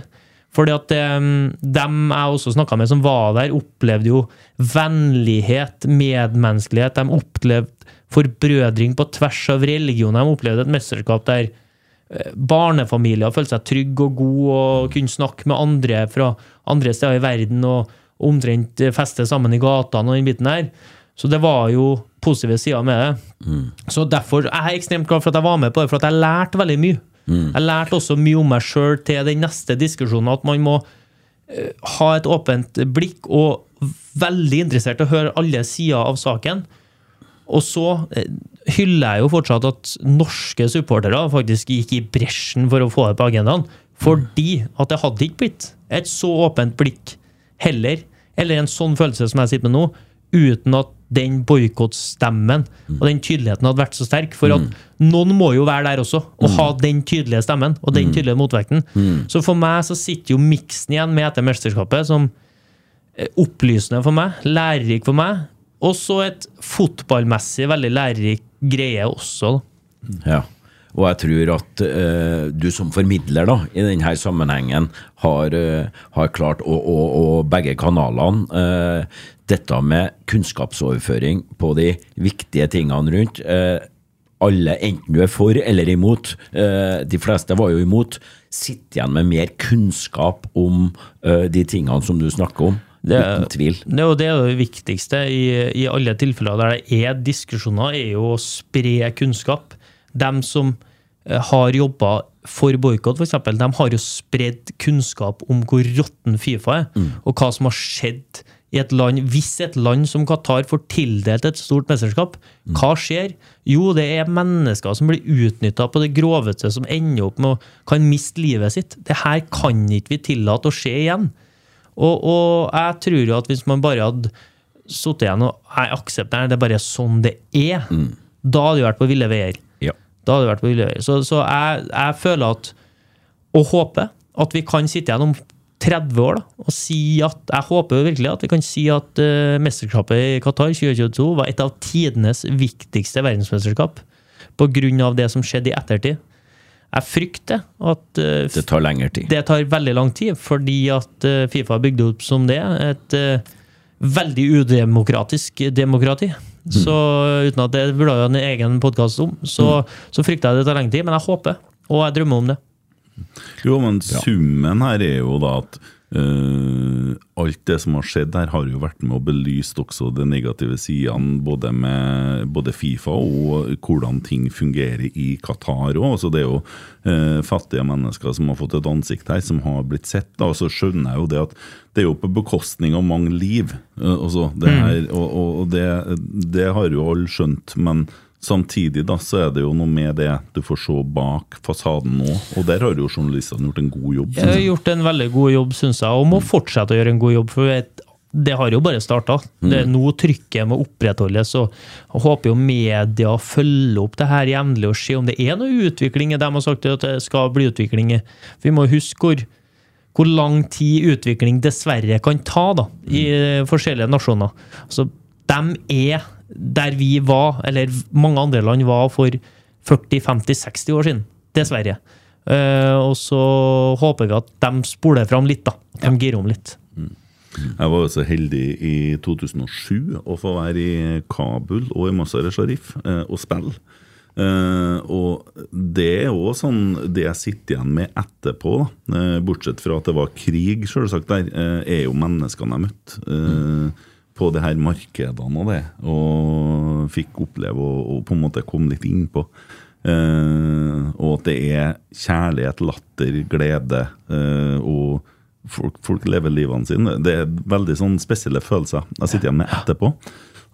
Fordi at um, dem jeg også snakka med som var der, opplevde jo vennlighet, medmenneskelighet. De opplevde forbrødring på tvers av religioner. De opplevde et mesterskap der eh, barnefamilier følte seg trygge og gode og kunne snakke med andre fra andre steder i verden og omtrent feste sammen i gatene og den biten der. Så det var jo positive sider med det. Så derfor jeg er ekstremt glad for at jeg var med på det, for at jeg lærte veldig mye. Jeg lærte også mye om meg sjøl til den neste diskusjonen, at man må eh, ha et åpent blikk og veldig interessert i å høre alle sider av saken. Og så eh, hyller jeg jo fortsatt at norske supportere faktisk gikk i bresjen for å få det på agendaen. Fordi at det hadde ikke blitt et så åpent blikk heller, eller en sånn følelse som jeg sitter med nå, uten at den boikottstemmen og den tydeligheten hadde vært så sterk. For at noen må jo være der også, og ha den tydelige stemmen og den tydelige motvekten. Så for meg så sitter jo miksen igjen med etter mesterskapet som eh, opplysende for meg, lærerik for meg, og så et fotballmessig veldig lærerik greie også. da. Ja. Og jeg tror at uh, du som formidler da, i denne sammenhengen har, uh, har klart, og, og, og begge kanalene, eh, dette med kunnskapsoverføring på de viktige tingene rundt. eh, alle, enten du er for eller imot, eh, de fleste var jo imot, sitter igjen med mer kunnskap om eh, de tingene som du snakker om. Det- uten tvil. Det det, er det viktigste i, i alle tilfeller der det er diskusjoner, er jo å spre kunnskap. Dem som har jobba for boikott, f.eks., de har jo spredd kunnskap om hvor råtten Fifa er, og hva som har skjedd i et land Hvis et land som Qatar får tildelt et stort mesterskap, hva skjer? Jo, det er mennesker som blir utnytta på det groveste, som ender opp med å kan miste livet sitt. Det her kan ikke vi tillate å skje igjen. Og, og jeg tror jo at hvis man bare hadde sittet igjen og jeg aksepterer det er bare sånn det er, da hadde vi vært på ville veier. Ja. Da hadde vi vært på ville veier. Så, så jeg, jeg føler at, og håper, at vi kan sitte igjen om 30 år da, og si at Jeg håper virkelig at vi kan si at uh, mesterskapet i Qatar 2022 var et av tidenes viktigste verdensmesterskap pga. det som skjedde i ettertid. Jeg frykter at uh, Det tar lengre tid. det tar veldig lang tid, fordi at uh, Fifa er bygd opp som det. Et veldig udemokratisk demokrati. Så uten at det burde ha en egen podkast om, så, så frykter jeg det tar lengre tid. Men jeg håper, og jeg drømmer om det. Jo, men summen her er jo da at Uh, alt det som har skjedd her, har jo vært med å belyst også de negative sidene, både med både Fifa og hvordan ting fungerer i Qatar òg. Altså, det er jo uh, fattige mennesker som har fått et ansikt her, som har blitt sett. Da. Og så skjønner jeg jo det at det er jo på bekostning av mange liv. eh, altså, det her, og og, og det, det har jo alle skjønt. men Samtidig da, så er det jo noe med det du får se bak fasaden nå, og der har jo journalistene gjort en god jobb. Jeg har gjort en veldig god jobb, syns jeg, og må fortsette å gjøre en god jobb. for et- det har jo bare starta. Det er nå trykket må opprettholdes. og Jeg håper jo media følger opp det her jevnlig og ser om det er noe utvikling. i det De har sagt at det skal bli utvikling. i. Vi må huske hvor, hvor lang tid utvikling dessverre kan ta da, i forskjellige nasjoner. Altså, de er der vi var, eller mange andre land var for 40-50-60 år siden. Dessverre. Uh, og så håper vi at de spoler fram litt, da. At de girer om litt. Jeg var jo så heldig i 2007 å få være i Kabul og i Mazar-e Sharif uh, og spille. Uh, og det er òg sånn det jeg sitter igjen med etterpå, bortsett fra at det var krig, selvsagt, der, er jo menneskene jeg møtte. Eh, på det her markedene og det, og fikk oppleve og på en måte komme litt innpå. Uh, og at det er kjærlighet, latter, glede, Uh, og folk, folk lever livene sine. Det er veldig sånn spesielle følelser jeg sitter igjen med etterpå.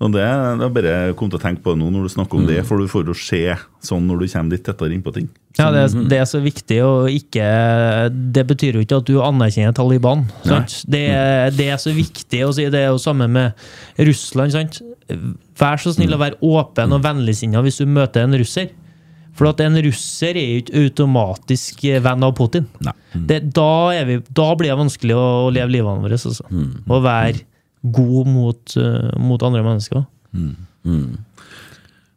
Og det, det er bare jeg kom til å tenke på nå når du snakker om det, for du får jo se sånn når du kommer litt tettere innpå ting. Ja, det, er- det er så viktig å ikke Det betyr jo ikke at du anerkjenner Taliban. Sant? Det, er- det er så viktig å si. Det er jo samme med Russland. Sant? Vær så snill å være åpen og vennligsinna hvis du møter en russer. For at en russer er jo ikke automatisk venn av Putin. Det, da, er vi, da blir det vanskelig å leve livet vårt. Altså. Å være god mot, eh, mot andre mennesker.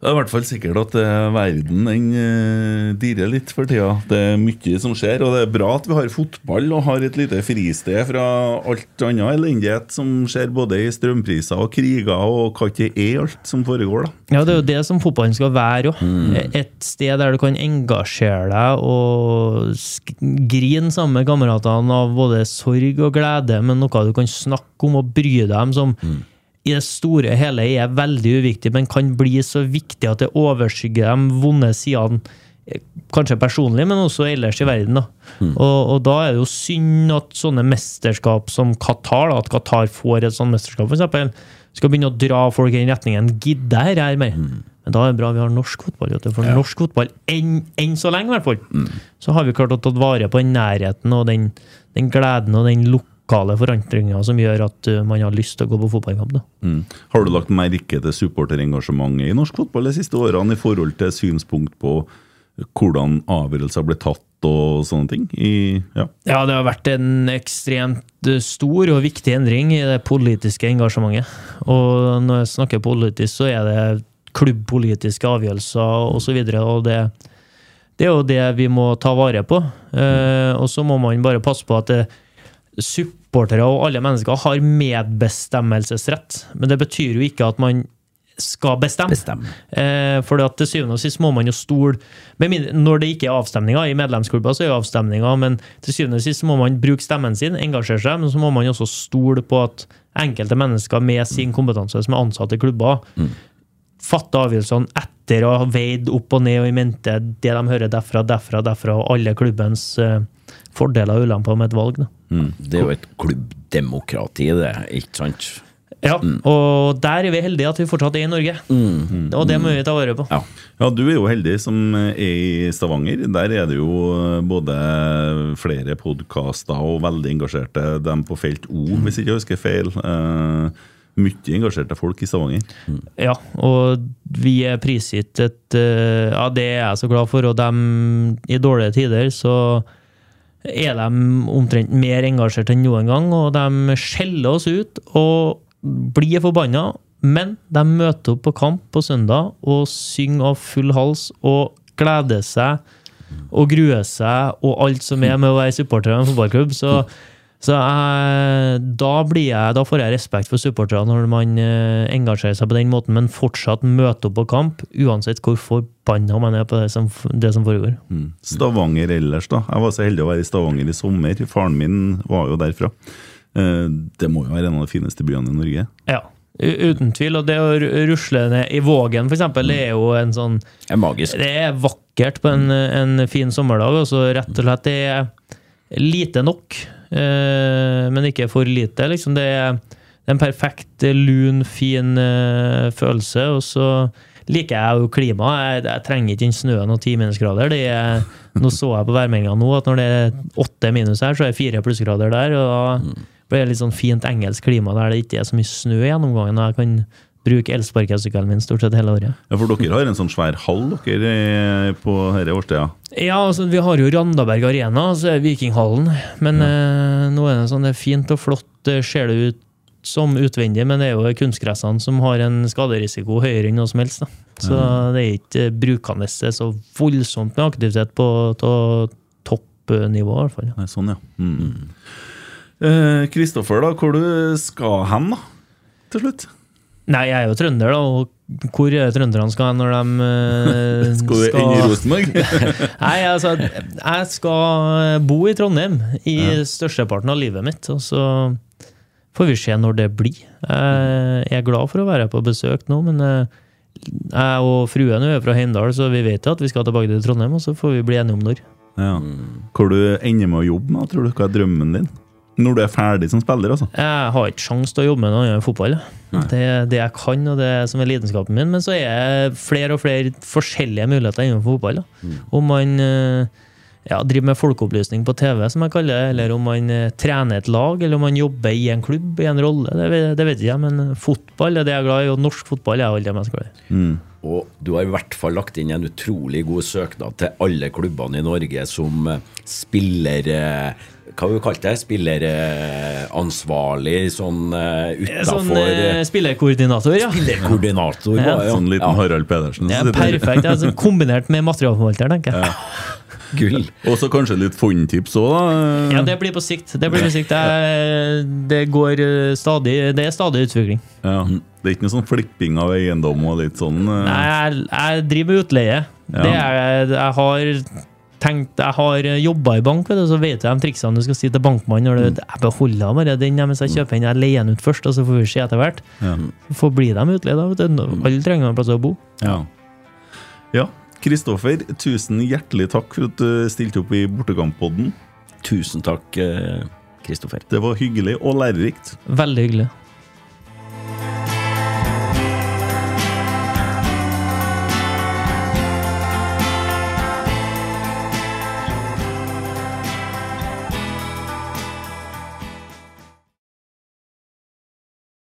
Det er i hvert fall sikkert at eh, verden den eh, dirrer litt for tida. Det er mye som skjer, og det er bra at vi har fotball og har et lite fristed fra alt annet elendighet som skjer både i strømpriser og kriger og hva ikke er alt som foregår. da. Ja, det er jo det som fotballen skal være òg. Et sted der du kan engasjere deg og grine sammen med kameratene av både sorg og glede, men noe du kan snakke om og bry deg om, som i det store og hele er veldig uviktig, men kan bli så viktig at det overskygger de vonde sidene. eh, Kanskje personlig, men også ellers i verden. Da. Og, og da er det jo synd at sånne mesterskap som Qatar, da, at Qatar får et sånt mesterskap, f.eks., skal begynne å dra folk i den retningen. Gidder dette her mer? Men da er det bra vi har norsk fotball. For norsk fotball, enn, en så lenge i hvert fall, så har vi klart å ta vare på den nærheten og den, den gleden og den lokale forandringer som gjør at uh, man har lyst til å gå på fotballkamp. Mm. Har du lagt merke til supporterengasjementet i norsk fotball de siste årene i forhold til synspunkt på hvordan avgjørelser ble tatt og sånne ting? I, ja. Ja, det har vært en ekstremt uh, stor og viktig endring i det politiske engasjementet. Og når jeg snakker politisk, så er det klubbpolitiske avgjørelser osv. Og, så og det, det er jo det vi må ta vare på. Eh, og så må man bare passe på at det, supportere og alle mennesker har medbestemmelsesrett. Men det betyr jo ikke at man skal bestemme. Bestemme. Eh, for til syvende og sist må man jo stole Når det ikke er avstemninger, i medlemsklubber så er det avstemninger, men til syvende og sist må man bruke stemmen sin, engasjere seg, men så må man også stole på at enkelte mennesker med sin kompetanse som er ansatt i klubber, fatter avgjørelsene etter å ha veid opp og ned og i mente det de hører derfra, derfra, derfra, og alle klubbens eh, fordeler og ulemper med et valg. Da. Det er jo et klubbdemokrati, det, ikke sant? Ja, og der er vi heldige at vi fortsatt er i Norge. Og det må vi ta vare på. Ja. Ja, du er jo heldig som er i Stavanger. Der er det jo både flere podkaster og veldig engasjerte dem på felt O, hvis ikke jeg husker feil. Uh, mye engasjerte folk i Stavanger. Ja, og vi er prisgitt et uh, Ja, det er jeg så glad for, og dem i dårlige tider så er de omtrent mer engasjert enn noen gang, og de skjeller oss ut og blir forbanna. Men de møter opp på kamp på søndag og synger av full hals og gleder seg og gruer seg og alt som er med å være supporter av en fotballklubb. Så, så jeg, da, blir jeg, da får jeg respekt for supporterne når man eh, engasjerer seg på den måten, men fortsatt møter opp på kamp, uansett hvor forbanna man er på det som, det som foregår. Mm. Stavanger ellers, da. Jeg var så heldig å være i Stavanger i sommer. Faren min var jo derfra. Eh, Det må jo være en av de fineste byene i Norge. Ja. Uten tvil. Og det å rusle ned i Vågen, for eksempel, det er jo en sånn Det er magisk. Det er vakkert på en, en fin sommerdag, og så rett og slett det er lite nok, eh, men ikke for lite. Liksom. Det er en perfekt, lun, fin eh, følelse. Og så liker jeg jo klimaet. Jeg, jeg trenger ikke den snøen og ti minusgrader. Det er, nå så jeg på værmeldinga nå at når det er åtte minus her, så er det fire plussgrader der. og da blir det litt sånn fint engelsk klima der det ikke er så mye snø i gjennomgangen. og jeg kan bruke elsparkesykkelen min stort sett hele året. Ja, For dere har en sånn svær hall dere eh, på denne årstida? Ja, altså vi har jo Randaberg Arena, så er Vikinghallen. Men eh, nå er det sånn, det er fint og flott, det ser det ut som utvendig, men det er jo kunstgressene som har en skaderisiko høyere enn noe som helst. Da. Så det er ikke brukende det er så voldsomt med aktivitet på, toppnivå, i hvert fall. Nei, sånn, ja. Mm. Eh, Kristoffer, da, hvor du skal hen, da? Til slutt? Nei, jeg er jo trønder, da, og hvor er det trønderne skal hen når de uh, [LAUGHS] Skal du inn i Rosenborg? [LAUGHS] Nei, altså, jeg skal bo i Trondheim i størsteparten av livet mitt, og så får vi se når det blir. Jeg er glad for å være på besøk nå, men eh, jeg og fruen er fra Heimdal, så vi vet at vi skal tilbake til Trondheim, og så får vi bli enige om når. ja. Hvor du ender med å jobbe med, tror du? Hva er drømmen din? Når du er ferdig som spiller, altså? Jeg har ikke sjanse til å jobbe med noe annet enn fotball. Det er det jeg kan, og det som er lidenskapen min. Men så er det flere og flere forskjellige muligheter innenfor fotball. Da. Om man eh, ja, driver med folkeopplysning på TV, som jeg kaller det, eller om man eh, trener et lag, eller om man jobber i en klubb, i en rolle, det, vet- det vet jeg. Men fotball er det jeg er glad i, og norsk fotball er jeg aller mest glad i. Mm. Og du har i hvert fall lagt inn en utrolig god søknad til alle klubbene i Norge som eh, spiller Hva har vi kalt det? Spilleransvarlig sånn utafor Sånn utafor eh, spillerkoordinator, ja. Spillerkoordinator. Ja. ja. Sånn liten ja, Harald Pedersen. Er perfekt. Altså, kombinert med materialforvalter, tenker jeg. Gull. [LAUGHS] Og så kanskje litt fondtips òg, da. Ja, det blir på sikt. Det, blir på sikt. Det, det går eh, stadig Det er stadig utvikling. Ja. Det er ikke noe sånn flipping av eiendom og litt sånn eh, Nei, jeg, jeg driver med utleie. Det er, jeg har tenkt Jeg har jobba i bank, vet du, så vet jeg de triksene du skal si til bankmannen. Når du, jeg beholder bare den mens jeg kjøper den. Jeg leier den ut først, og så får vi se etter hvert. ja. Så får bli dem utleid, da. Alle trenger en plass å bo. Ja. ja. Kristoffer, tusen hjertelig takk for at du stilte opp i Bortekamppodden. Tusen takk, eh, Kristoffer. Det var hyggelig og lærerikt. Veldig hyggelig.